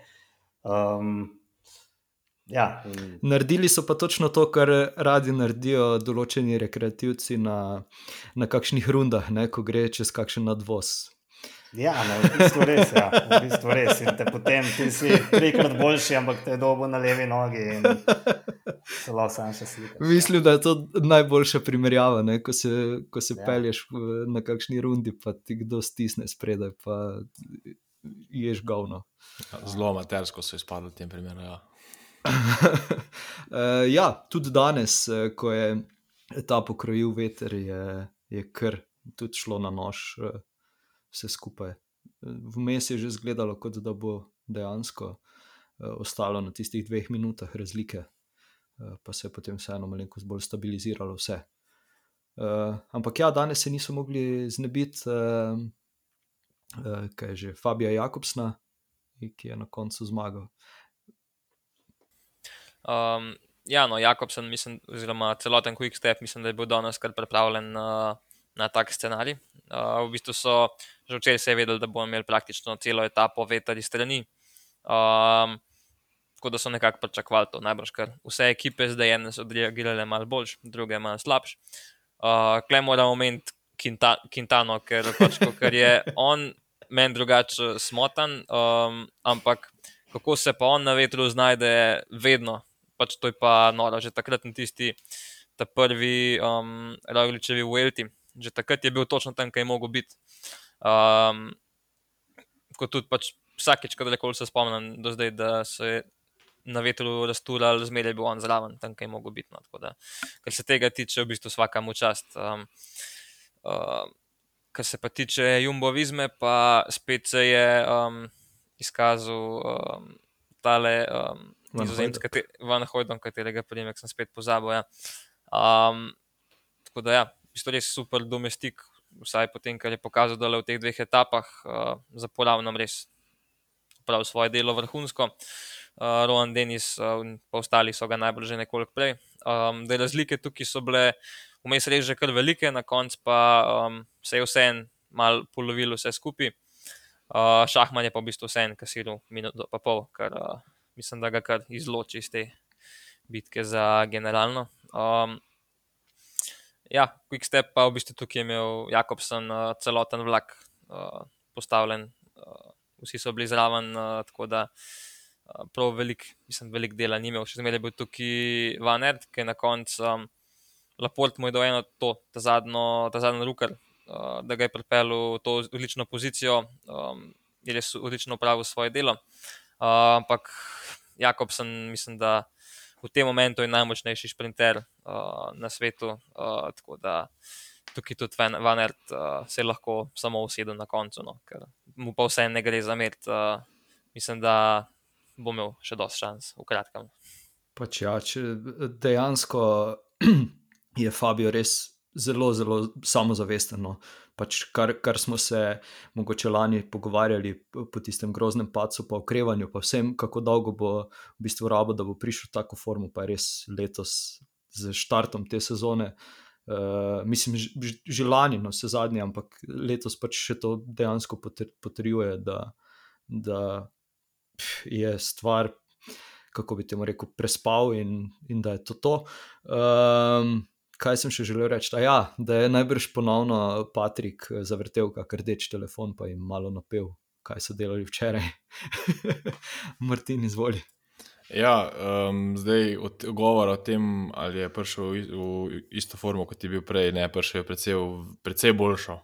Um, Ja, in, Naredili so pa točno to, kar radi naredijo določeni rekreativci na, na kakšnih rundah, ne, ko gre čez kakšen nadvoz. ja no, v bistvu res. Ja, v bistvu res. In te potem ti si trikrat boljši, ampak te je dobo na levi nogi in lahko sam še slikaš. ja. Mislim, da je to najboljša primerjava, ne, ko se, ko se Ja. ja. pelješ na kakšni rundi, pa ti kdo stisne spredaj, pa ješ govno. Zelo amatersko so izpadli v tem primeru. Ja. Uh, ja, tudi danes, eh, ko je ta pokrojil veter, je, je kar tudi šlo na nož, eh, vse skupaj. Vmes je že izgledalo, kot da bo dejansko eh, ostalo na tistih dveh minutah razlike, eh, pa se je potem vseeno malenkost bolj stabiliziralo vse. Uh, ampak ja, danes se niso mogli znebiti, uh, uh, kaj je že, Fabija Jakobsna, ki je na koncu zmagal. Um, ja, no, Jakobsen, mislim, oziroma celoten Quick Step, mislim, da je bil danes kar pripravljen na, na tak scenarij. Uh, v bistvu so že včeraj se vedeli, da bomo imeli praktično celo etapo veter iz strani. Um, tako da so nekako pričakovali to, najbrž kar vse ekipe zdaj ene so odreagirale malo boljš, druge malo slabš. Uh, Klej moramo omeniti Quinta, Quintano, ker, pač, ker je on meni drugače smotan, um, ampak kako se pa on na vetru znajde, vedno. Pač to je pa noro, že takrat na tisti ta prvi um, Rogličevi Welti, že takrat je bil točno tam, kaj je mogel biti. Um, kot tudi pač vsakeč, kadarkoli se spomnim do zdaj, da se je na vetru raztural, zmeraj bil on zraven, tam, kaj je mogel biti. No, da, kar se tega tiče, v bistvu vsaka mu čast. Um, uh, kar se pa tiče Jumbo Vizme, pa spet se je um, izkazal um, tale um, Hooydonk. kate- Van Hojdon, katerega primek sem spet pozabil. Ja. Um, tako da, ja, bistvu res super domestik, vsaj potem, kar je pokazal, da je v teh dveh etapah uh, za polavnom res prav svoje delo vrhunsko. Uh, Rohan Denis uh, in pa ostali so ga najbolj že nekoliko prej. Um, da razlike tukaj so bile vmes res že kar velike, na koncu pa um, se je vseeno mal polovilo vse skupaj. Uh, Šahman je pa v bistvu vseeno kasiral minuto pa pol, kar uh, mislim, da ga kar izloči iz te bitke za generalno. Um, ja, Quick Step pa v bistvu tukaj je imel Jakobsen uh, celoten vlak uh, postavljen, uh, vsi so bili zraven, uh, tako da uh, prav velik, mislim, velik dela ni imel, še zmeraj bil tukaj Van Ert, ki je na koncu um, Laport mu je dal eno to, ta zadnjo, ta zadnji rukar, uh, da ga je pripeljal v to odlično pozicijo, um, je res odlično upravil svoje delo. Uh, ampak Jakobsen, mislim, da v tem momentu je najmočnejši sprinter uh, na svetu, uh, tako da tukaj tudi Van, Ert uh, se lahko samo usedel na koncu, no, ker mu pa vse ne gre zameriti. Uh, mislim, da bo imel še dosti šans v kratkem. Pač ja, če dejansko je Fabio res zelo, zelo samozavesten. No. Pač kar, kar smo se mogoče lani pogovarjali po tistem groznem padcu, pa okrevanju, pa vsem, kako dolgo bo v bistvu rabo, da bo prišel tako formo, pa res letos z štartom te sezone. Uh, mislim, že, lani, no, vse zadnje, ampak letos pač še to dejansko potr- potrjuje, da, da je stvar kako bi temu rekel, prespal in, in da je to to. Um, kaj sem še želel reči? A Ja, da je najbrž ponovno Patrik zavrtel kak rdeč telefon, pa jim malo napel, kaj so delali včeraj. Martin, izvoli. Ja, um, zdaj od govora o tem, ali je prišel v, v isto formo, kot je bil prej, ne, prišel je precej, precej boljšo.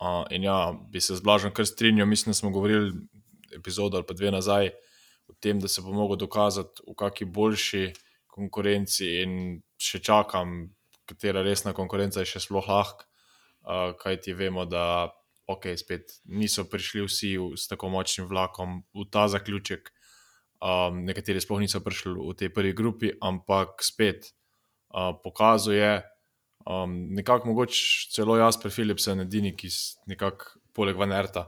Uh, in ja, bi se z Blažom kar strinjal, mislim, da smo govorili epizodo ali pa dve nazaj o tem, da se bo mogel dokazati v kakšni boljši konkurenci in še čakam, katera resna konkurenca je še sploh lahka, kaj ti vemo, da ok, spet niso prišli vsi s tako močnim vlakom v ta zaključek. Um, nekateri sploh niso prišli v tej prvi grupi, ampak spet uh, pokazuje, um, nekako mogoče celo jaz, pri Philipsen, edini, ki s- nekako poleg Vanerta,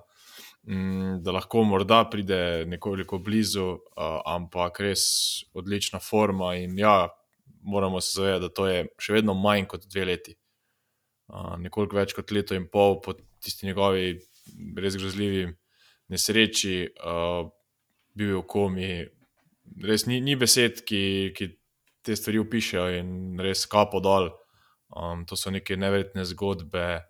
um, da lahko morda pride nekoliko blizu, uh, ampak res odlična forma in ja, moramo se zavedati, da to je še vedno manj kot dve leti. Uh, nekoliko več kot leto in pol po tisti njegovi res grozljivi nesreči, uh, bil je v komi, res ni, ni besed, ki, ki te stvari opišajo in res kapo dol. Um, to so neke neverjetne zgodbe.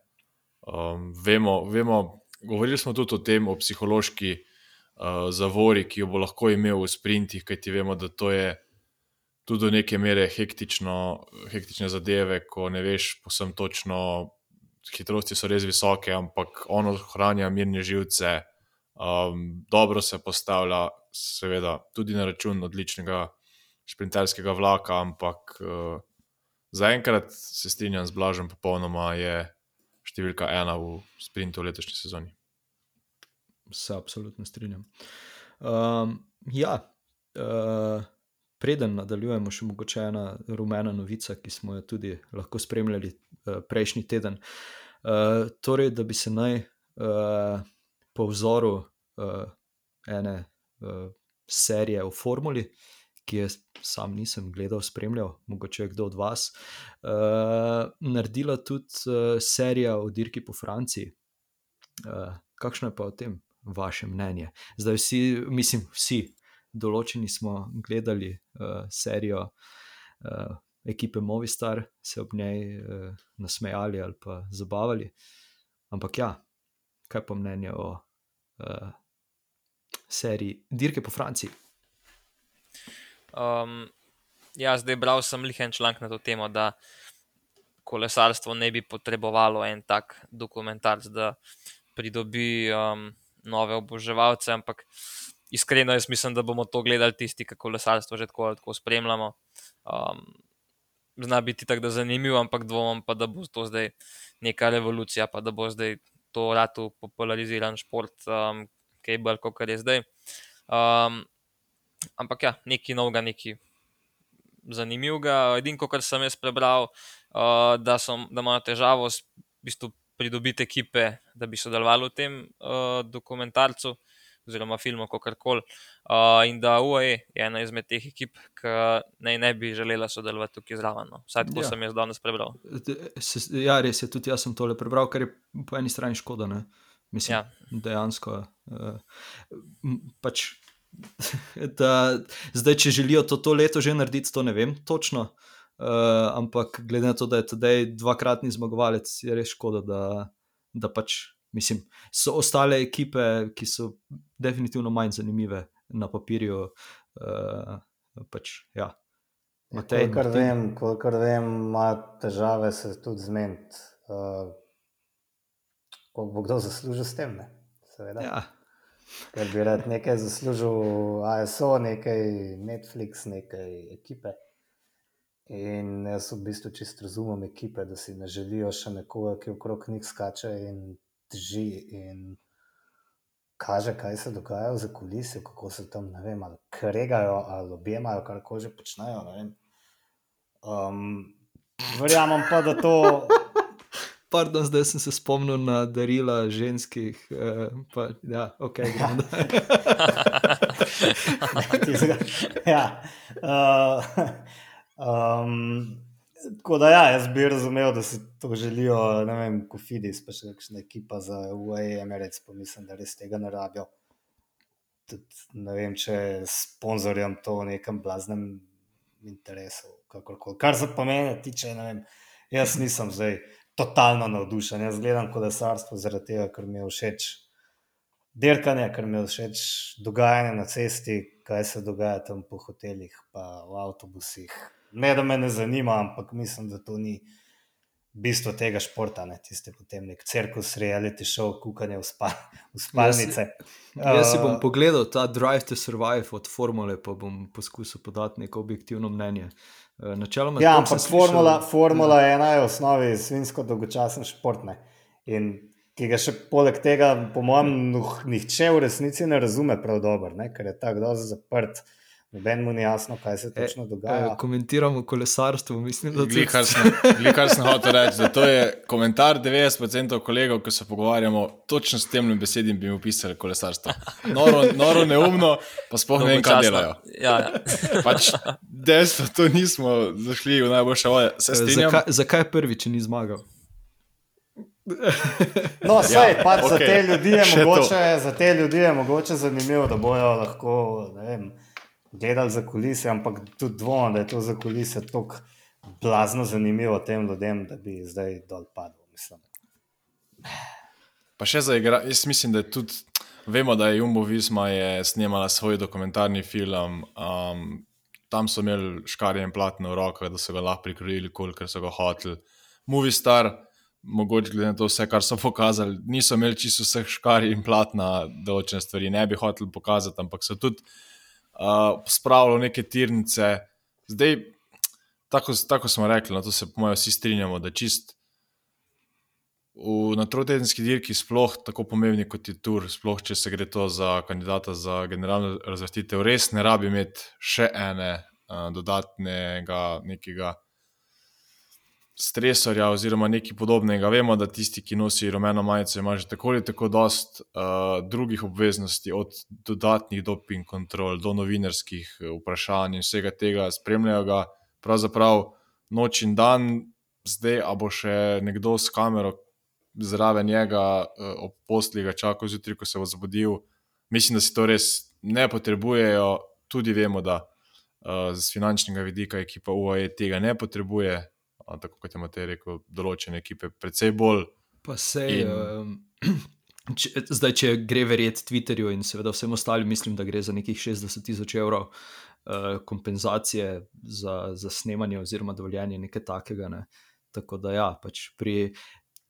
Um, vemo, vemo, govorili smo tudi o tem, o psihološki uh, zavori, ki jo bo lahko imel v sprintih, kajti vemo, da to je tudi do neke mere hektično, hektične zadeve, ko ne veš posem točno, hitrosti so res visoke, ampak ono ohranja mirne živce, um, dobro se postavlja, seveda tudi na račun odličnega šprinterskega vlaka, ampak uh, zaenkrat se strinjam z Blažem, popolnoma je številka ena v sprintu v letošnji sezoni. Se absolutno strinjam. Um, ja, uh, preden nadaljujemo, še mogoče ena rumena novica, ki smo jo tudi lahko spremljali uh, prejšnji teden. Uh, torej, da bi se naj uh, po vzoru uh, ene uh, serije o formuli, ki je sam nisem gledal, spremljal, mogoče kdo od vas, uh, naredila tudi uh, serija o dirki po Franciji. Uh, kakšno je pa o tem vaše mnenje? Zdaj, vsi, mislim, vsi, določeni smo gledali uh, serijo uh, ekipe Movistar, se ob njej uh, nasmejali ali pa zabavali. Ampak ja, kaj pa mnenje o uh, seriji Dirke po Franciji? Um, ja, zdaj bral sem lihen članek na to temo, da kolesarstvo ne bi potrebovalo en tak dokumentarc, da pridobi um, nove oboževalce, ampak iskreno jaz mislim, da bomo to gledali tisti, ki kolesarstvo že tako ali tako spremljamo. Um, zna biti tako zanimivo, ampak dvomim pa, da bo to zdaj neka revolucija, pa da bo zdaj to ratu populariziran šport, um, ki je bolj kot je zdaj. Um, ampak ja, neki novega, neki zanimivega. Edino, kar sem jaz prebral, uh, da, da imajo težavo s v bistvu, pridobiti ekipe, da bi sodelovali v tem uh, dokumentarcu. Oziroma, filmu, kako koli. Uh, in da UAE je ena izmed teh ekip, ki naj ne bi želela sodelovati tukaj zraven. No. Vsaj tako ja. sem jaz danes prebral. Ja, res je, tudi jaz sem tole prebral, kar je po eni strani škoda. Ne? Mislim, Ja. dejansko. Uh, pač, da, zdaj, če želijo to, to leto že narediti, to ne vem točno. Uh, ampak glede na to, da je tedaj dvakratni zmagovalec, je res škoda, da, da pač, mislim, so ostale ekipe, ki so definitivno manj zanimive na papirju. Uh, pač, ja. Matej, Kolikor Martin? vem, kolikor vem, ima težave se tudi zmeniti. Uh, koliko bo kdo zaslužil s tem? Ne? Seveda. Ja, Ker bi rad nekaj zaslužil, ASO, nekaj Netflix, nekaj ekipe. In jaz v bistvu čisto razumem ekipe, da si ne želijo še nekoga, ki okrog njih skače in drži in kaže, kaj se dogaja za kulisijo, kako se tam, ne vem, ali kregajo, ali objemajo, kar koli že počnejo. Um, verjamem pa, da to. Pardon, zdaj sem se spomnil na darila ženskih. Eh, pa, ja, ok, gremo dalje. tistega. ja. uh, um, tako da, ja, jaz bi razumel, da si to želijo, ne vem, Kofidis, pa še kakšna ekipa za UAE, Emirates, pa mislim, da res tega ne rabijo. Tudi, ne vem, če je sponzorjem to v nekem blaznem interesu. Kakorkoli. Kar se pa mene tiče, ne vem, jaz nisem zdaj totalno navdušen. Jaz gledam kolesarstvo zaradi tega, ker mi je všeč dirkanje, ker mi je všeč dogajanje na cesti, kaj se dogaja tam po hotelih, pa v avtobusih. Ne, da me ne zanima, ampak mislim, da to ni bistvo tega športa, ne tiste potem nek cirkus, reality show, kukanje v, spa, v spalnice. Jaz si bom Uh, pogledal ta Drive to Survive od formule, pa bom poskusil podati neko objektivno mnenje. Eh, Načeloma, Ja, ampak formula, slišal- formula ena je v osnovi svinsko dolgočasen šport. Ne? In ki ga še poleg tega, po mojem, nihče v resnici ne razume prav dobro, ne? ker je tako dosti zaprt. Noben mu ni jasno, kaj se točno Eh, dogaja. komentiramo kolesarstvo, mislim, da sem, glih, kar sem hotel reči, da to je komentar 90% kolegov, ki se pogovarjamo, točno s tem besedim bi mi opisali kolesarstvo. Noro, noro neumno, pa sploh ne vem, kaj delajo. Ja, ja. Pač dejstvo, to nismo zašli v najboljše vode. Se strinjam. Zakaj, zakaj prvi, če ni zmagal? No, vse, ja, pač okay. za te je še to. mogoče, za te ljudi je mogoče zanimivo, da bojo lahko, ne vem, gledali za kulise, ampak tudi dvomim, da je to za kulise tako blazno zanimivo tem ljudem, da bi zdaj dol padel. Mislim. Pa še za igra, jaz mislim, da je tudi, vemo, da je Jumbo Visma je snemala svoj dokumentarni film. Um, tam so imeli škarje in platno v rokah, da so ga lahko prikrojili, kolikor so ga hoteli. Movie Star, mogoče glede na to vse, kar so pokazali, niso imeli čisto vseh škarij in platna, da očne stvari ne bi hoteli pokazati, ampak so tudi uh, spravili neke tirnice. Zdaj, tako, tako smo rekli, na no, to se po mojem vsi strinjamo, da čist. V, na trotedenski dirki, sploh tako pomembni kot je tur, sploh če se gre to za kandidata za generalno razvrstitev, res ne rabi imeti še ene uh, dodatnega nekega stresorja oziroma nekaj podobnega. Vemo, da tisti, ki nosi rumeno majico, ima že tako ali tako dost uh, drugih obveznosti, od dodatnih doping kontrol do novinarskih eh, vprašanj in vsega tega, spremljajo ga pravzaprav noč in dan, zdaj a bo še nekdo s kamero zraven njega uh, ob posli ga čakal zjutraj, ko se bo zbudil. Mislim, da si to res ne potrebujejo, tudi vemo, da z finančnega vidika ekipa UAE tega ne potrebuje, tako kot je Matej rekel, določene ekipe, predvsej bolj. Pa sej, in... um, če, zdaj, če gre verjeti Twitterju in seveda vsem ostalim, mislim, da gre za nekih 60 tisoč evrov uh, kompenzacije za, za snemanje oziroma dovoljenje nekaj takega. Ne. Tako da ja, pač pri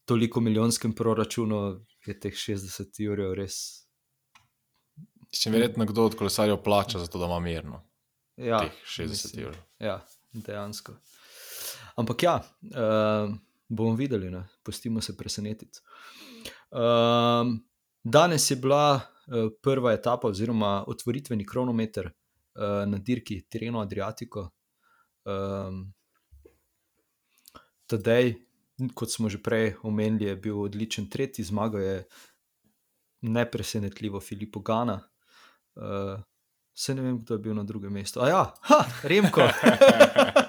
toliko milijonskem proračunu je teh 60 evrov res. Če verjetno kdo od kolesarjev plača za to, da ima mirno. Ja, 60 evrov. Ja, dejansko. Ampak ja, uh, bomo videli, ne? pustimo se presenetiti. Uh, danes je bila uh, prva etapa, oziroma otvoritveni kronometer uh, na dirki Tireno Adriatico. Um, Tadej, kot smo že prej omenili, je bil odličen tretji, zmagal je nepresenetljivo Filipo Gana. Uh, Se ne vem, kdo je bil na drugem mestu. A ja, ha, Remko.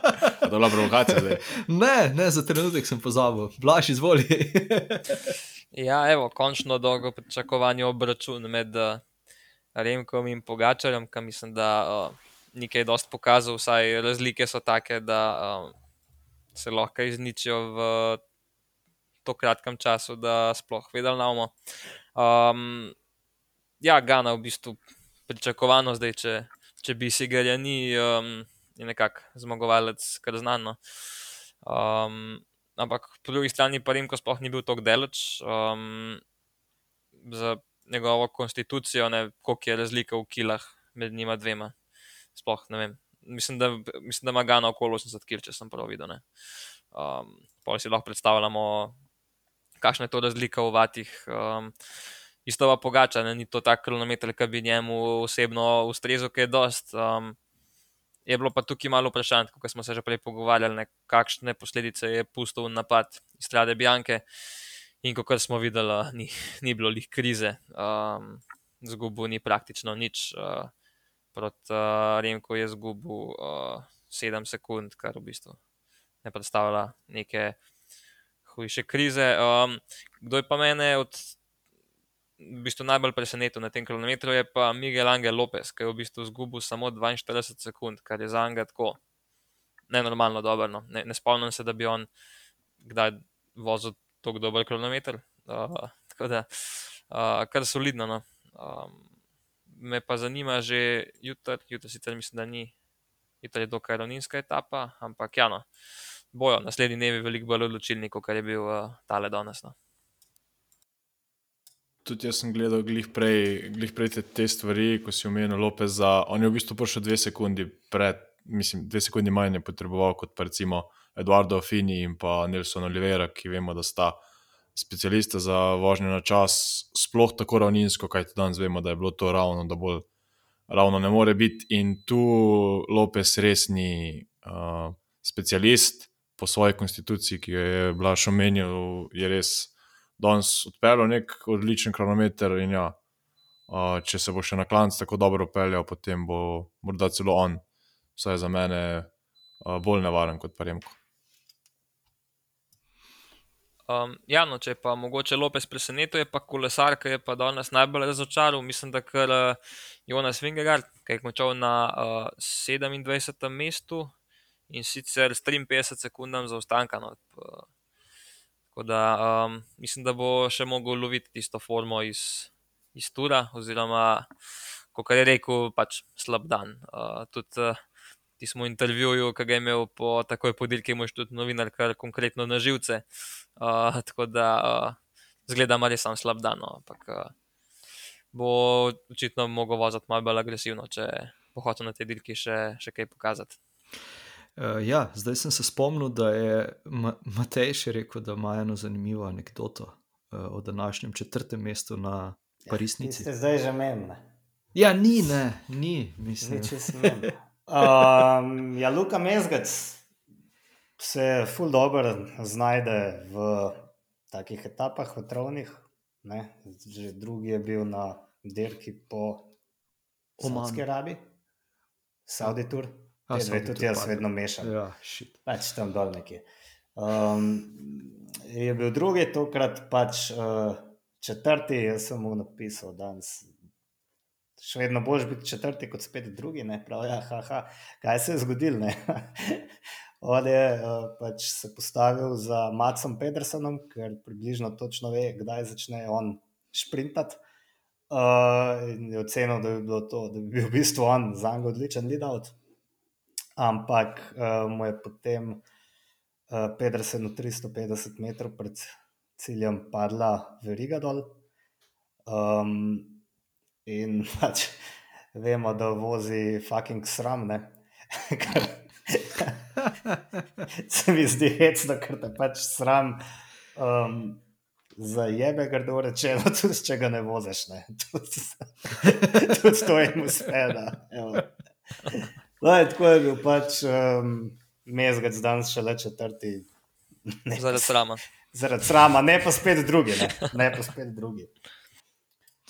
to bila provokacija. Zdaj. Ne, ne, za trenutek sem pozabil, blaž izvoli. ja, evo, končno dolgo pričakovanje obračun med uh, Remkom in Pogačarjem, ki mislim, da uh, nekaj dosti pokazal, vsaj razlike so take, da uh, se lahko izničijo v tako kratkem času, da sploh vedel namo. Um, ja, Gana v bistvu pričakovano zdaj, če, če bi si ga ja ni. Um, je nekako zmagovalec, kar znano. Um, ampak po drugi strani pa Rimko sploh ni bil tako daleč um, za njegovo konstitucijo, ne koliko je razlika v kilah med njima dvema. Sploh ne vem. Mislim, da, mislim, da ima Gana okoli 80 kg, če sem prav videl. Um, pa si lahko predstavljamo, kakšna je to razlika v vatih. Um, isto pa pogača, ne? ni to tak kronometer, ki bi njemu osebno ustrezal, ki je dost. Um, Je bilo pa tukaj malo vprašanj, kot smo se že prej pogovarjali, ne, kakšne posledice je pustil napad iz Strade Bjanke. In kot smo videli, ni, ni bilo lih krize, um, zgubil ni praktično nič. Uh, proti uh, Remku je zgubil uh, 7 sekund, kar v bistvu ne predstavlja neke hujše krize. Um, kdo je pa mene od v bistvu najbolj presenetil na tem kilometru, je pa Miguel Angel Lopez, ki je v bistvu izgubil samo 42 sekund, kar je za njega tako nenormalno dobro. No. Ne, ne spomnim se, da bi on kdaj vozil tako dober kilometr. Uh, tako da, uh, kar solidno. No. Um, me pa zanima že jutri, jutri sicer mislim, da ni. To je dokaj ravninska etapa, ampak ja, no, bojo naslednji dnevi veliko bolj odločilni, kot je bil uh, tale danes. No tudi jaz sem gledal glih prej, glih prej te, te stvari, ko si omenil Lopeza. On je v bistvu prišel dve sekundi pred, mislim, dve sekundi manj je potreboval kot pa recimo Eduardo Fini in pa Nelson Oliveira, ki vemo, da sta specialista za vožnjo na čas, sploh tako ravninsko, kaj ti danes vemo, da je bilo to ravno, da bolj ravno ne more biti. In tu Lopez res ni uh, specialist po svoji konstituciji, ki jo je Blaž omenil, je res danes odpeljal nek odličen kronometer. Ja, uh, če se bo še na klancu tako dobro upeljal, potem bo morda celo on, vsaj za mene, uh, bolj nevaren kot pa Remko. Um, ja, no, če pa mogoče Lopes presenetil, je pa kolesar, ki je pa danes najbolj razočaral. Mislim, da kar uh, Jonas Vingegaard, ki je končal na uh, 27. mestu in sicer s 53 sekundami zaostanka. No, uh, da um, mislim, da bo še mogel loviti tisto formo iz, iz Tura, oziroma, kot je rekel, pač slab dan. Uh, tudi, uh, tistem intervjuju, ki ga je imel po takoj podirki, imaš tudi novinar, kar konkretno na živce. Uh, tako da uh, zgleda, da je sam slab dan. No. Ampak uh, bo očitno mogel voziti malo bolj agresivno, če bo hotel na te dirki še, še kaj pokazati. Uh, ja, zdaj sem se spomnil, da je Matej še rekel, da ima eno zanimivo anekdoto uh, o današnjem četrtem mestu na ja, Parisnici. Ja, zdaj že menjne. Ja, ni, ne, ni, mislim. Ni, če smem. Um, ja, Luka Mezgac se ful dobro znajde v takih etapah, v trovnih. Ne? Že drugi je bil na dirki po Omanski Arabi, Saudi Tour. Te dve tudi jaz vedno mešam. Ja, pač tam dol nekje. Um, je bil drugi, tokrat pač uh, četrti, jaz sem mu napisal danes še vedno boš biti četrti, kot spet drugi. Prav, ja, ha, ha. Kaj se je zgodilo? On je uh, pač se postavil za Macom Pedersenom, ker približno točno ve, kdaj začne on šprintati. Uh, in je ocenil, da bi, to, da bi bil v bistvu on za njega odličen lead-out. Ampak uh, mu je potem uh, Pedersen v 350 metrov pred ciljem padla veriga dol. Um, in pač vemo, da vozi fucking sram. Se mi zdi hecno, ker te pač sram. Um, Za jebe, grdo rečeno, tudi če ga ne voziš. Ne. Tudi, tudi to jim uspe. Tako je bil pač um, mesec, danes še le četrti. Zaradi srama. Zaradi srama, ne pa spet drugi. Ne, ne pa spet drugi.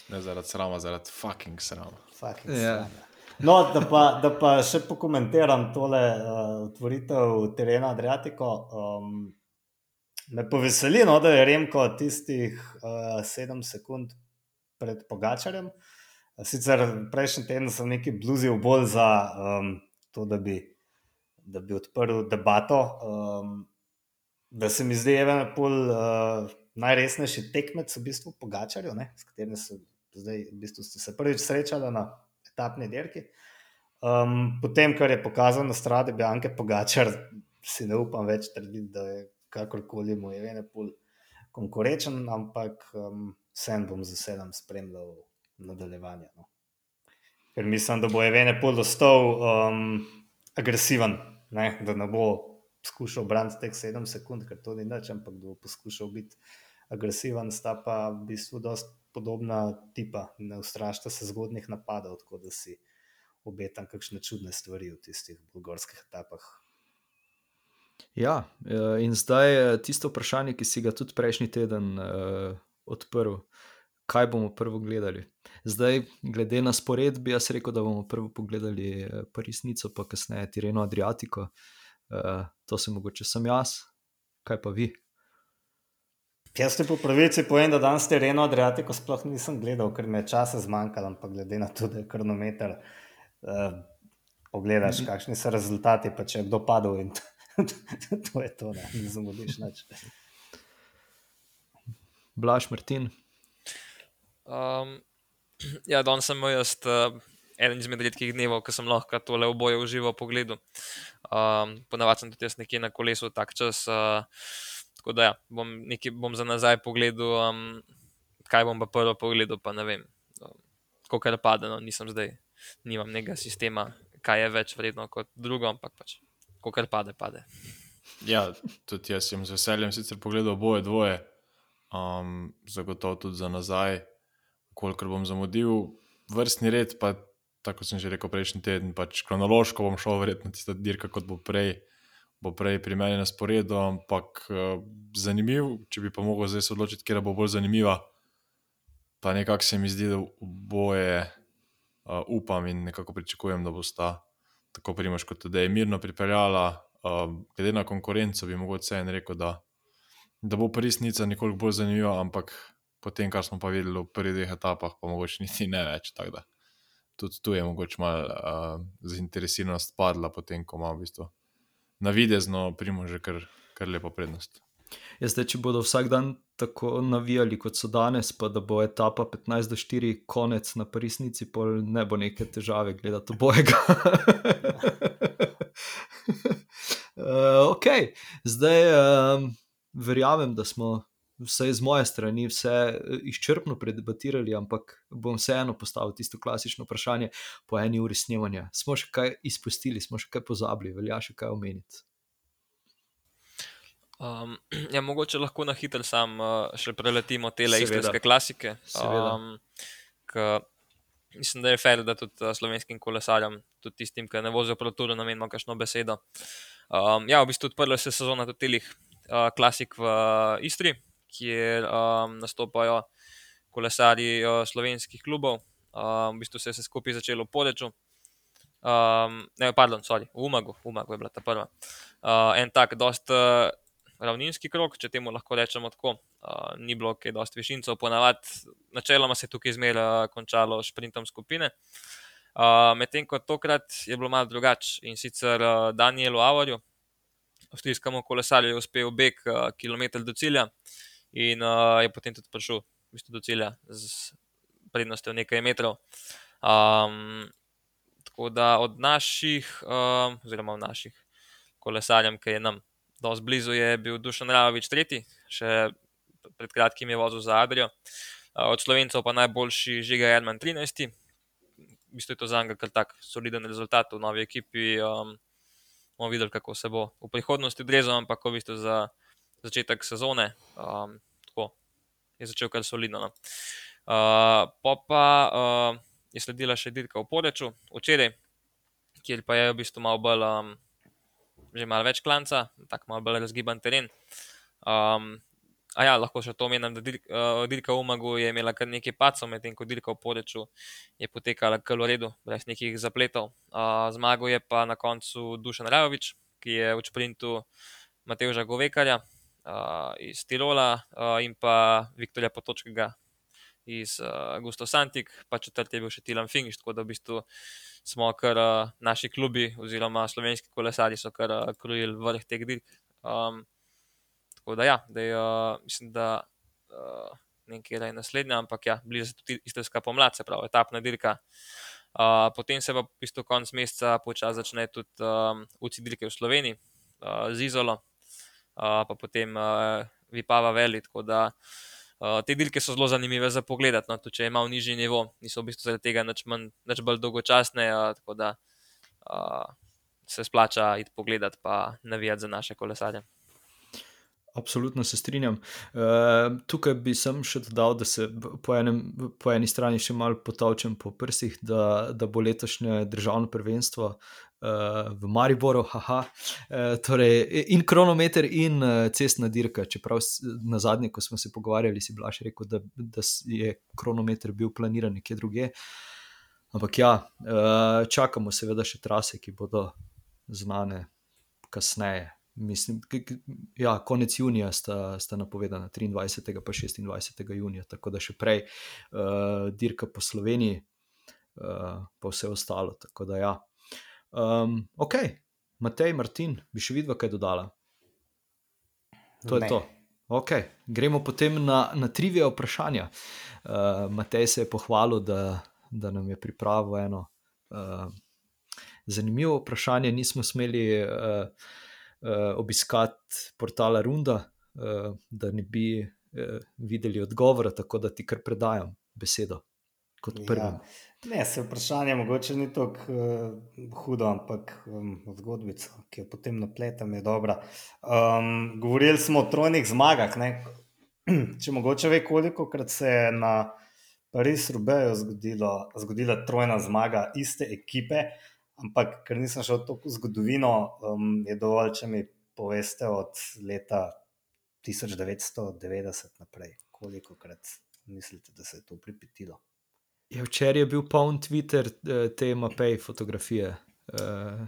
Ne zaradi srama, zaradi fucking srama. Fucking yeah. srama. No, da pa, da pa še pokomentiram tole otvoritev uh, terena Adriatiko. Um, me poveseli, no, da je Remko tistih uh, sedem sekund pred Pogačarjem. Sicer prejšnji teden sem nekaj bluzil bolj za um, to, da bi, da bi odprl debato. Um, da se mi zdi, da je uh, najresnejši tekmec v bistvu Pogačarju, ne, s katerim so zdaj v bistvu se prvič srečali na etapni dirki. Um, potem, kar je pokazal na stradi Bjanke Pogačar, si ne upam več trditi, da je kakorkoli mu je ene pol konkurenčen, ampak um, vsem bom z veseljem spremljal nadaljevanje. No. Ker mislim, da bo je ene pol ostal um, agresiven, ne? da ne bo poskušal braniti teh sedem sekund, ker to ni nič, ampak da bo poskušal biti agresiven, sta pa v bistvu dosti podobna tipa, ne ustrašite se zgodnih napadov, tako da si obetam kakšne čudne stvari v tistih bulgarskih etapah. Ja, eh, in zdaj je tisto vprašanje, ki si ga tudi prejšnji teden uh, odprl. Kaj bomo prvo gledali? Zdaj, glede na spored, bi jaz rekel, da bomo prvo pogledali eh, Parisnico, pa kasneje Tireno Adriatiko. Uh, to sem mogoče sem jaz, kaj pa vi? Jaz ti po pravici povem, da danes te Reno Adriatiko sploh nisem gledal, ker mi je časa zmanjkalo, ampak glede na to, da je kronometer, uh, pogledaš, mm -hmm. kakšni so rezultati, pa če je kdo padel in to, to je to, da ne zamudiš nič. Blaž Martin. Um, ja, danes sem jaz. Uh... Eden izmed redkih dnevov, ko sem lahko tole oboje užival pogledu. Um, Ponavadi sem tudi jaz nekje na kolesu, tak čas. Uh, Tako da ja, bom, nekaj, bom za nazaj pogledal, um, kaj bom pa prvo pogledal, pa ne vem. Um, Ko kar pade, no, nisem zdaj, nimam nekega sistema, kaj je več vredno kot drugo, ampak pač, ko kar pade, pade. Ja, tudi jaz sem z veseljem sicer pogledal oboje dvoje, um, zagotovo tudi za nazaj, kolikor bom zamudil vrstni red, pa tako sem že rekel prejšnji teden, pač kronološko bom šel verjetno tista dirka, kot bo prej bo prej pri meni na sporedu, ampak uh, zanimiv. Če bi pa mogel zdaj se odločiti, kje bo bolj zanimiva, pa nekako se mi zdi, da boje uh, upam in nekako pričakujem, da bo sta tako primož, kot da je mirno pripeljala. Uh, glede na konkurenco, bi mogoče en rekel, da, da bo resnica nekoliko bolj zanimiva, ampak potem, kar smo pa videli v prvih dveh etapah, pa mogoče niti ne več. Tudi tu je mogoče malo uh, zainteresiranost padla, potem ko ima v bistvu navidezno primo že kar, kar lepo prednost. Ja, zdaj, če bodo vsak dan tako navijali, kot so danes, pa da bo etapa 15 do 4 konec na resnici, pol ne bo neke težave gledati obojega. uh, ok, zdaj um, verjamem, da smo vse iz moje strani vse eh, izčrpno predebatirali, ampak bom vseeno postavil tisto klasično vprašanje po eni uri snemanja. Smo še kaj izpustili, smo še kaj pozabili, velja še kaj omeniti. Um, ja, mogoče lahko na hitro sam uh, še preletimo te istrske klasike. Um, mislim, da je fair, da tudi uh, slovenskim kolesarjem, tudi tistim, ki ne vozijo proti turu, namenimo kakšno besedo. Um, ja, v bistvu odprla se sezona tudi teh uh, klasik v uh, Istri, kjer um, nastopajo kolesari uh, slovenskih klubov. Um, v bistvu se je vse skupaj začelo v Poreču. Um, ne, pardon, sorry, v Umagu, Umagu je bila ta prva. Uh, en tak, dosta uh, ravninski krok, če temu lahko rečemo tako. Uh, ni bilo kaj dosti višincev, ponavadi, načeloma se je tukaj zmeraj uh, končalo sprintom skupine. Uh, Medtem ko tokrat je bilo malo drugače in sicer uh, Danielu Avarju, avstrijskemu kolesarju, je uspel beg uh, kilometr do cilja. Uh, in uh, je potem tudi prišel v bistvu do cilja z prednostjo nekaj metrov. Um, tako da od naših, um, oziroma od naših kolesarjev, ki je nam dosti blizu, je bil Dušan Ravovič tretji, še pred kratkim je vozil za Adrijo. Uh, od slovencev pa najboljši Žiga Jadman 13. V bistvu je to za njega kar tak soliden rezultat v novi ekipi. Um, bomo videli, kako se bo v prihodnosti odrezal, ampak v bistvu za začetek sezone. Um, tako je začel kar solidno. No. Uh, pa uh, je sledila še dirka v Poreču, včeraj, kjer pa je v bistvu malo bolj, um, že malo več klanca, tako malo bolj razgiban teren. Um, A ja, lahko še to omenim, da uh, dirka v Umagu je imela kar nekaj pacov, medtem ko dirka v Poreču je potekala kar v redu, brez nekih zapletov. Uh, zmagal je pa na koncu Dušan Rajovič, ki je v sprintu Mateoža Govekarja, uh, iz Tirola uh, in pa Viktorja Potočkega iz uh, Gusto Santik, pa četrti je bil še Tilan Finish, tako da v bistvu smo kar uh, naši klubi oziroma slovenski kolesari so kar uh, krojili vrh teh dirk. Um, tako da ja, da je, uh, mislim, da uh, nekaj je naslednja, ampak ja, bliže se tudi istrska pomlad, se pravi, etapna dirka. Uh, potem se pa v bistvu konec meseca počasi začne tudi um, UCI dirke v Sloveniji uh, z Izolo pa potem uh, Vipava Veli. Tako da uh, te dirke so zelo zanimive za pogled. No, če ima v nižji nivo, niso v bistvu zaradi tega nič, manj, nič bolj dolgočasne. Uh, tako da uh, se splača iti pogledat, pa navijati za naše kolesarje. Absolutno se strinjam. Uh, tukaj bi sem še dodal, da se po, enem, po eni strani še malo potovčem po prsih, da, da bo letošnje državno prvenstvo uh, v Mariboru, haha, uh, torej in kronometer, in uh, cestna dirka. Čeprav na zadnje, ko smo se pogovarjali, si bila še rekel, da, da je kronometer bil planiran nekje druge. Ampak ja, uh, čakamo seveda še trase, ki bodo znane kasneje. Mislim, ja, konec junija sta, sta napovedana, 23. in 26. junija, tako da še prej uh, dirka po Sloveniji, uh, pa vse ostalo. Tako da, ja. Um, ok, Matej, Martin, bi še videl, kaj dodala. To ne. je to. Okay. Gremo potem na, na trivije vprašanja. Uh, Matej se je pohvalil, da, da nam je pripravil eno uh, zanimivo vprašanje. Nismo smeli. Uh, uh, obiskati portala Runda, uh, da ne bi uh, videli odgovora, tako da ti kar predajam besedo kot prvi. Ja. Ne, se vprašanje mogoče ni tako uh, hudo, ampak um, zgodbica, ki jo potem napletam, je dobra. Um, govorili smo o trojnih zmagah. Ne? Če mogoče ve, koliko krat se je na Parizu-Rubeju zgodila, zgodila trojna zmaga iste ekipe. Ampak, ker nisem šel tako v zgodovino, um, je dovolj, če mi poveste od leta 1990 naprej, koliko krat mislite, da se je to pripetilo. Ja, včeraj je bil poln Twitter eh, te mapej fotografije. Uh,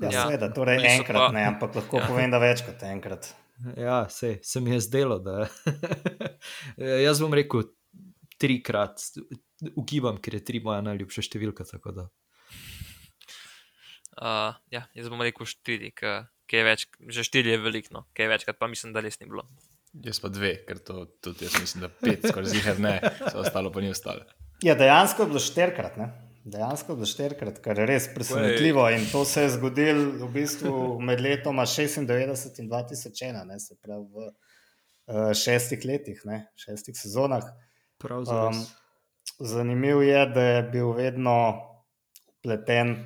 ja, ja, seveda, torej enkrat pa... ne, ampak lahko ja. povem, da več kot enkrat. Ja, sej, se mi je zdelo, da jaz bom rekel trikrat, ugibam, ker je tri moja najljubša številka. tako da. Uh, ja, jaz bom rekel štiri, ker je več, že štiri je veliko, no. kaj večkrat pa mislim, da res ni bilo. Jaz pa dve, ker to tudi jaz mislim, da pet, skoraj ziher ne, vse ostalo pa ni ostalo. Ja, dejansko je bilo štirikrat, ne? Dejansko je bilo štirikrat, kar je res presenetljivo. In to se je zgodilo v bistvu med letoma 96 in 2001, ne? se pravi v uh, šestih letih, ne? šestih sezonah. Prav Um, zares. zanimivo je, da je bil vedno upleten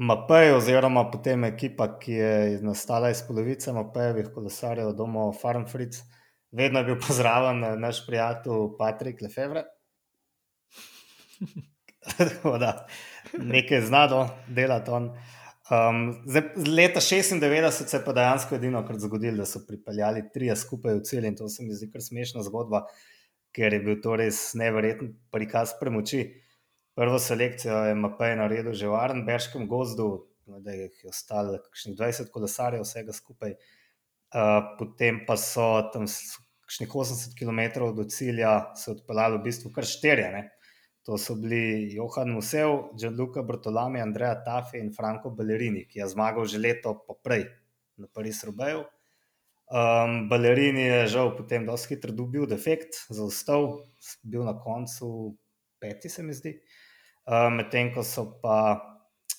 Mapej, oziroma potem ekipa, ki je nastala iz polovice Mapejevih kolesarjev, domo Farm Fritz. Vedno je bil pozdraven naš prijatelj. Tako da nekaj znado delati on. Um, zdaj, leta 96 se je pa dejansko edino kar zgodilo, da so pripeljali trije skupaj v cilj in to se mi zdi kar smešna zgodba, ker je bil to res neverjeten prikaz premoči. Prvo selekcijo je Mapej naredil že v Arnberškem gozdu, da je jih ostalo kakšnih 20 kolesarjev vsega skupaj. Uh, potem pa so tam kakšnih 80 km do cilja se odpeljali v bistvu kar štirje. To so bili Johan Musev, Gianluca Bertolami, Andrea Tafi in Franco Ballerini, ki je zmagal že leto poprej na Paris Rubeju. Um, Ballerini je žal potem dosti hitro dobil defekt, zaostal, bil na koncu peti, se mi zdi. Um, Medtem ko so pa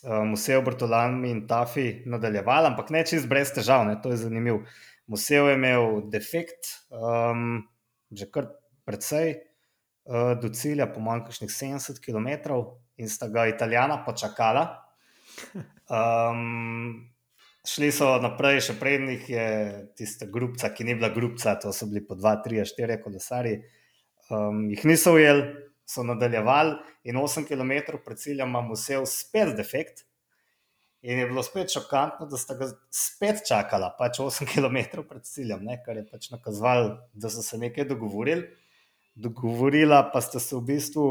um, Musev, Bertolami in Tafi nadaljevali, ampak ne čist brez težav, ne? to je zanimivo. Musev je imel defekt, um, že kar precej uh, do cilja, po manj kakšnih 70 km, in sta ga Italijana počakala. Um, šli so naprej, še prednjih je tista grupca, ki ni bila grupca, to so bili po dva, tri, štiri kolesari. Um, jih niso ujeli, so nadaljevali in 8 km pred ciljem imam vse spet defekt. In je bilo spet šokantno, da sta ga spet čakala, pač 8 km pred ciljem, ne, kar je pač nakazovalo, da so se nekaj dogovorili. Dogovorila pa sta se v bistvu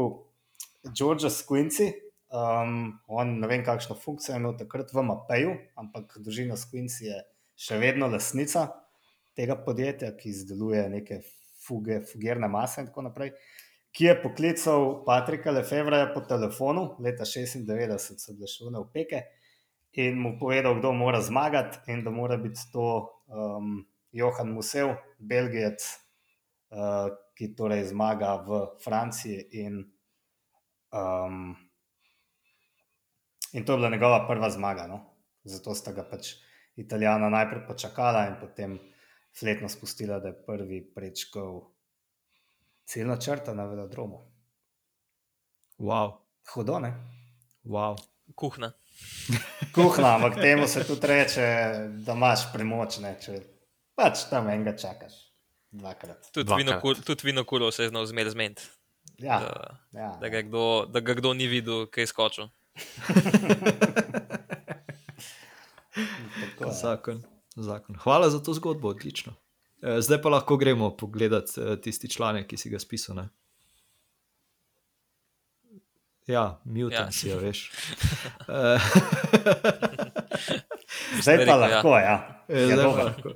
George Squinci, um, on ne vem, kakšno funkcijo je imel takrat v Mapeju, ampak družina Squinci je še vedno lasnica tega podjetja, ki izdeluje neke fuge, fugerne mase in tako naprej. Ki je poklical Patrika Lefevra po telefonu, leta 96 so bile šune v peke, in mu povedal, kdo mora zmagati, in da mora biti to um, Johan Musev, Belgijec, uh, ki torej zmaga v Franciji. In, um, in to je bila njegova prva zmaga. No? Zato sta ga pač Italijana najprej počakala in potem fletno spustila, da je prvi prečkal ciljno črto na velodromu. Wow, Hudo, ne? wow. Kuhna. Kuhna, ampak temu se tudi reče, da imaš premoč, ne, če pač tam enega čakaš. Dvakrat. Tudi vinokul, vinokulov se je znal zmeraj zmeniti. Ja, Da, ja, da, ga kdo, da ga kdo ni videl, kaj je skočil. tako. Zakon, zakon. Hvala za to zgodbo, odlično. Eh, Zdaj pa lahko gremo pogledat eh, tisti članek, ki si ga spisal. Ne? Ja, mutant Ja. ja. si, ja, veš. Zdaj pa rekel, ja. lahko, ja. eh, ja Zdaj pa lahko.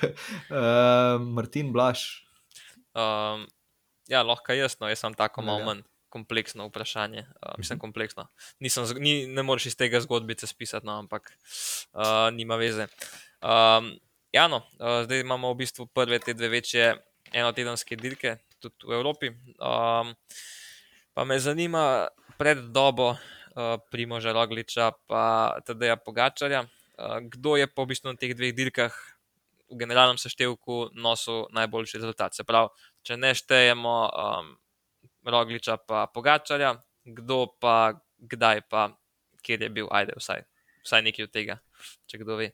Eh, Martin Blaž, Um, ja, lahko jaz, no, jaz sem tako malo Ja. manj kompleksno vprašanje. Uh, mislim, kompleksno. Nisem, ni, ne moreš iz tega zgodbice spisati, no, ampak uh, nima veze. Um, ja, no, uh, zdaj imamo v bistvu prve te dve večje enotedenske dirke, tudi v Evropi. Um, pa me zanima pred dobo uh, Primoža Rogliča in Tadeja Pogačarja, uh, kdo je po v bistvu na teh dveh dirkah v generalnem seštevku nosil najboljši rezultat. Se pravi, če ne štejemo um, Rogliča pa Pogačarja, kdo pa kdaj pa, kjer je bil, ajde, vsaj, vsaj nekaj od tega, če kdo ve.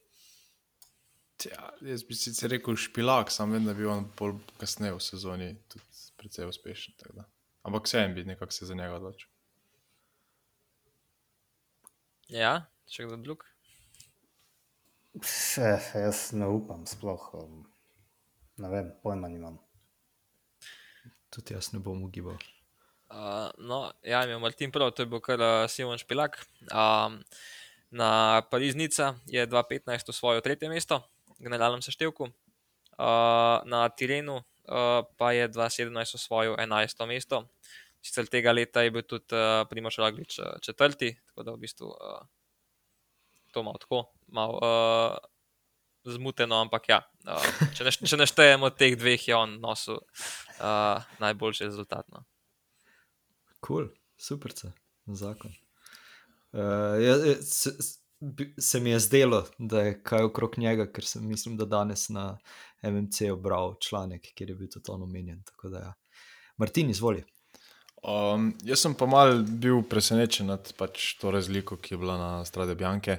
Ja, jaz bi sicer rekel špilak, sam vem, da bi on bolj kasneje v sezoni tudi precej uspešen. Ampak vseeno bi nekako se za njega odločil. Ja, še kdo drug? Se, jaz ne upam, sploh. Um, ne vem, pojma nimam. tudi jaz ne bom ugibal. Uh, no, ja, imel Martin prav, to je bil kar uh, Simon Špilak. Um, na Pariznica je 2015 osvojil tretje mesto, generalnem seštevku. Uh, na Tirenu uh, pa je 2017 osvojil 11. mesto. Sicer tega leta je bil tudi uh, Primoš Raglič uh, četrti, tako da v bistvu uh, to malo tako, malo uh, zmuteno, ampak ja, uh, če, ne, če ne štejemo teh dveh, je on nosil uh, najboljši rezultat. No. Kul, cool, super, zakon. Uh, ja, se, se mi je zdelo, da je kaj okrog njega, ker sem mislim, da danes na MMC obral članek, kjer je bil to omenjen. Ja. Martin, izvoli. Um, jaz sem pa mal bil presenečen nad pač to razliko, ki je bila na Strade Bjanke,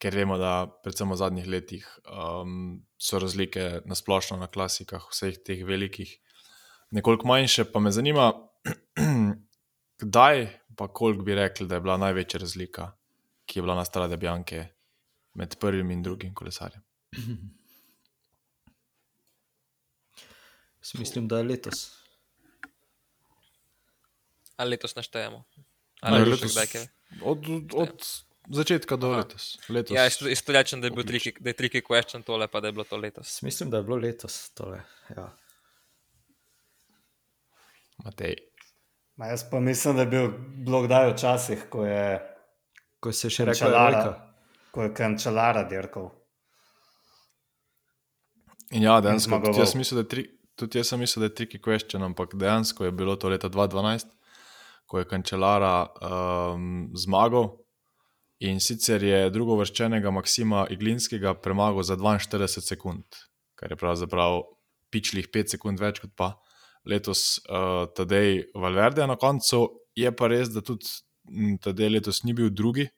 ker vemo, da predvsem v zadnjih letih um, so razlike na splošno na klasikah, vseh teh velikih, nekoliko manjše. Pa me zanima, kdaj pa koliko bi rekli, da je bila največja razlika ki je bila na Strade Bjanke med prvim in drugim kolesarjem. Mislim, da je letos. Ali letos naštejemo? Ali ne, letos, od, od, od začetka do letos. letos. Ja, isto rečem, da je bil triki, da je triki question tole, pa da je bilo to letos. Mislim, da je bilo letos tole. Ja. Matej. Ma jaz pa mislim, da je bil blok daj včasih, ko je ko se še reče, da je ko je kančelara dirkal. In ja, dejansko, tudi jaz, mislim, da tri, tudi jaz sem mislil, da je tricky question, ampak dejansko je bilo to leta 2012, ko je kančelara um, zmagal. In sicer je drugo vrščenega Maksima Iglinskega premagal za 42 sekund, kar je pravzaprav pičlih 5 sekund več kot pa letos uh, Tadej Valverde na koncu. Je pa res, da tudi Tadej letos ni bil drugi,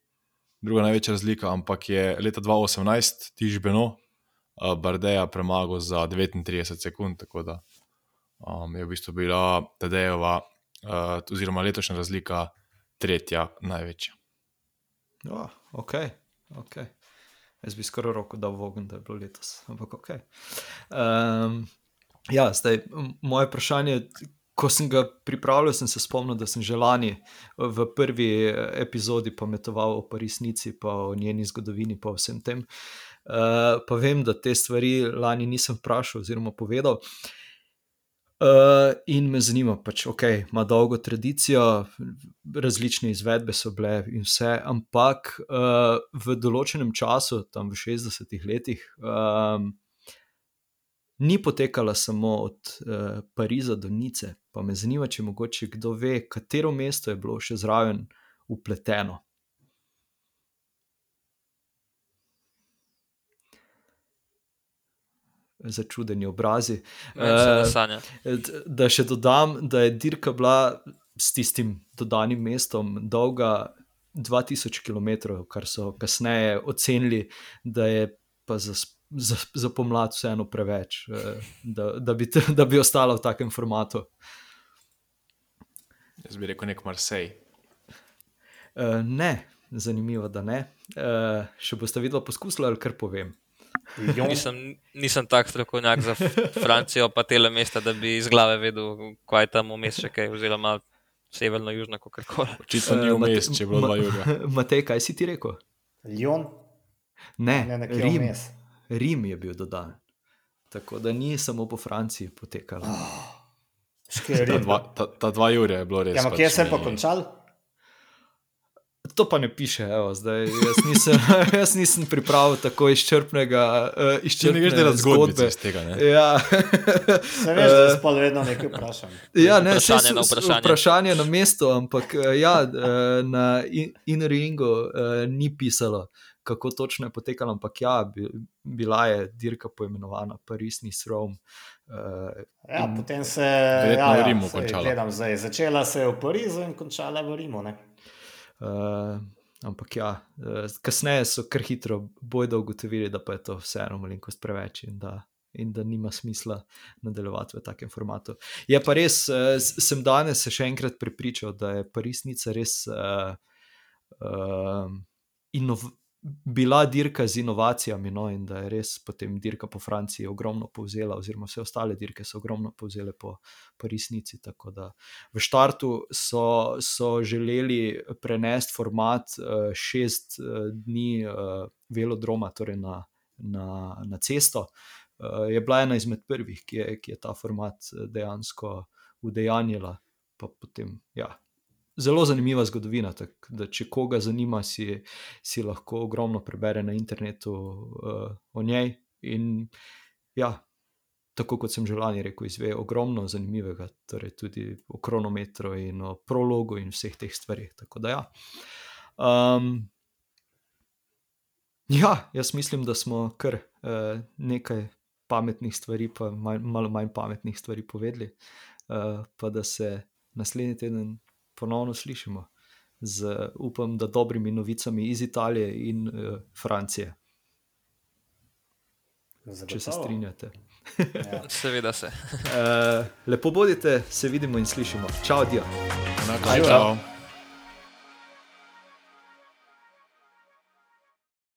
druga največja razlika, ampak je leta 2018 Tiž Beno Bardeja premagal za 39 sekund, tako da um, je v bistvu bila Tadejova, uh, oziroma letošnja razlika, tretja največja. Oh, ok, ok. Jaz bi skoraj roko dal v ogen, da je bilo letos, ampak ok. Um, ja, zdaj moje vprašanje je ko sem ga pripravljal, sem se spomnil, da sem že lani v prvi epizodi pometoval o resnici, pa o njeni zgodovini, pa vsem tem. Uh, pa vem, da te stvari lani nisem vprašal oziroma povedal. Uh, in me zanima, pač, ok, ima dolgo tradicijo, različne izvedbe so bile in vse, ampak uh, v določenem času, tam v 60-ih letih, uh, ni potekala samo od uh, Pariza do Nice. Pa me zanima, če mogoče kdo ve, katero mesto je bilo še zraven upleteno. Začudeni obrazi. Uh, da še dodam, da je dirka bila s tistim dodanim mestom dolga 2000 km, kar so kasneje ocenili, da je pa za za, za pomlad vseeno preveč, eh, da, da, bi, da bi ostala v takem formatu. Jaz bi rekel, nek Marsej. Uh, ne, zanimivo, da ne. Uh, še boste videli, poskusili ali kar povem. Nisem, nisem tak strokovnjak za Francijo, pa tele mesta, da bi iz glave vedel, kaj je tam vmes, še kaj, oziroma severno, južno, kako koli. Očitno ni vmes, če je bilo dva jurja. Matej, kaj si ti rekel? Ljon? Ne, ne, ne, Rim. Vmes. Rim je bil dodan. Tako da ni samo po Franciji potekalo. Oh, ta, dva, ta, ta dva ure je bilo res. Ja, kje pač se je pa končal? To pa ne piše, evo, zdaj, jaz, nisem, jaz nisem pripravil tako izčrpnega. Uh, izčrpne ne greš zgodbe iz tega. Ja. Se veš, da se vedno nekaj vprašam. Ja, ne, vprašanje, na vprašanje. vprašanje na mestu, ampak uh, ja, uh, na in-ringu in uh, ni pisalo kako točno je potekalo, ampak ja, bila je dirka poimenovana Parisni Srom. Uh, ja. Potem se je ja, ja, v Rimu končala. Začela se je v Parizu in končala v Rimu. Uh, ampak ja, uh, kasneje so kar hitro bojda ugotovili, da pa je to vseeno malenkost preveč in da. In da nima smisla nadaljevati v takem formatu. Je pa res, sem danes se še enkrat prepričal, da je Parisnica res uh, uh, inov, bila dirka z inovacijami, no, in da je res potem dirka po Franciji ogromno povzela, oziroma vse ostale dirke so ogromno povzele po, po resnici. Tako da v štartu so, so želeli prenesti format uh, šest uh, dni uh, velodroma, torej na na, na cesto. Uh, je bila ena izmed prvih, ki je, ki je ta format dejansko udejanjila. Potem, ja, zelo zanimiva zgodovina. Tak, da, če koga zanima, si, si lahko ogromno prebere na internetu uh, o njej. In ja, tako kot sem že lani rekel, izve ogromno zanimivega, torej tudi o kronometru in o prologu in vseh teh stvarih. Tako da ja. Um, Ja, jaz mislim, da smo kar uh, nekaj pametnih stvari, pa mal, malo manj pametnih stvari povedali, uh, pa da se naslednji teden ponovno slišimo z, upam, da dobrimi novicami iz Italije in uh, Francije. Zagotovo. Če se strinjate. Ja. Seveda se. uh, lepo bodite, se vidimo in slišimo. Čau, Dio. Enako, Ajde. čau.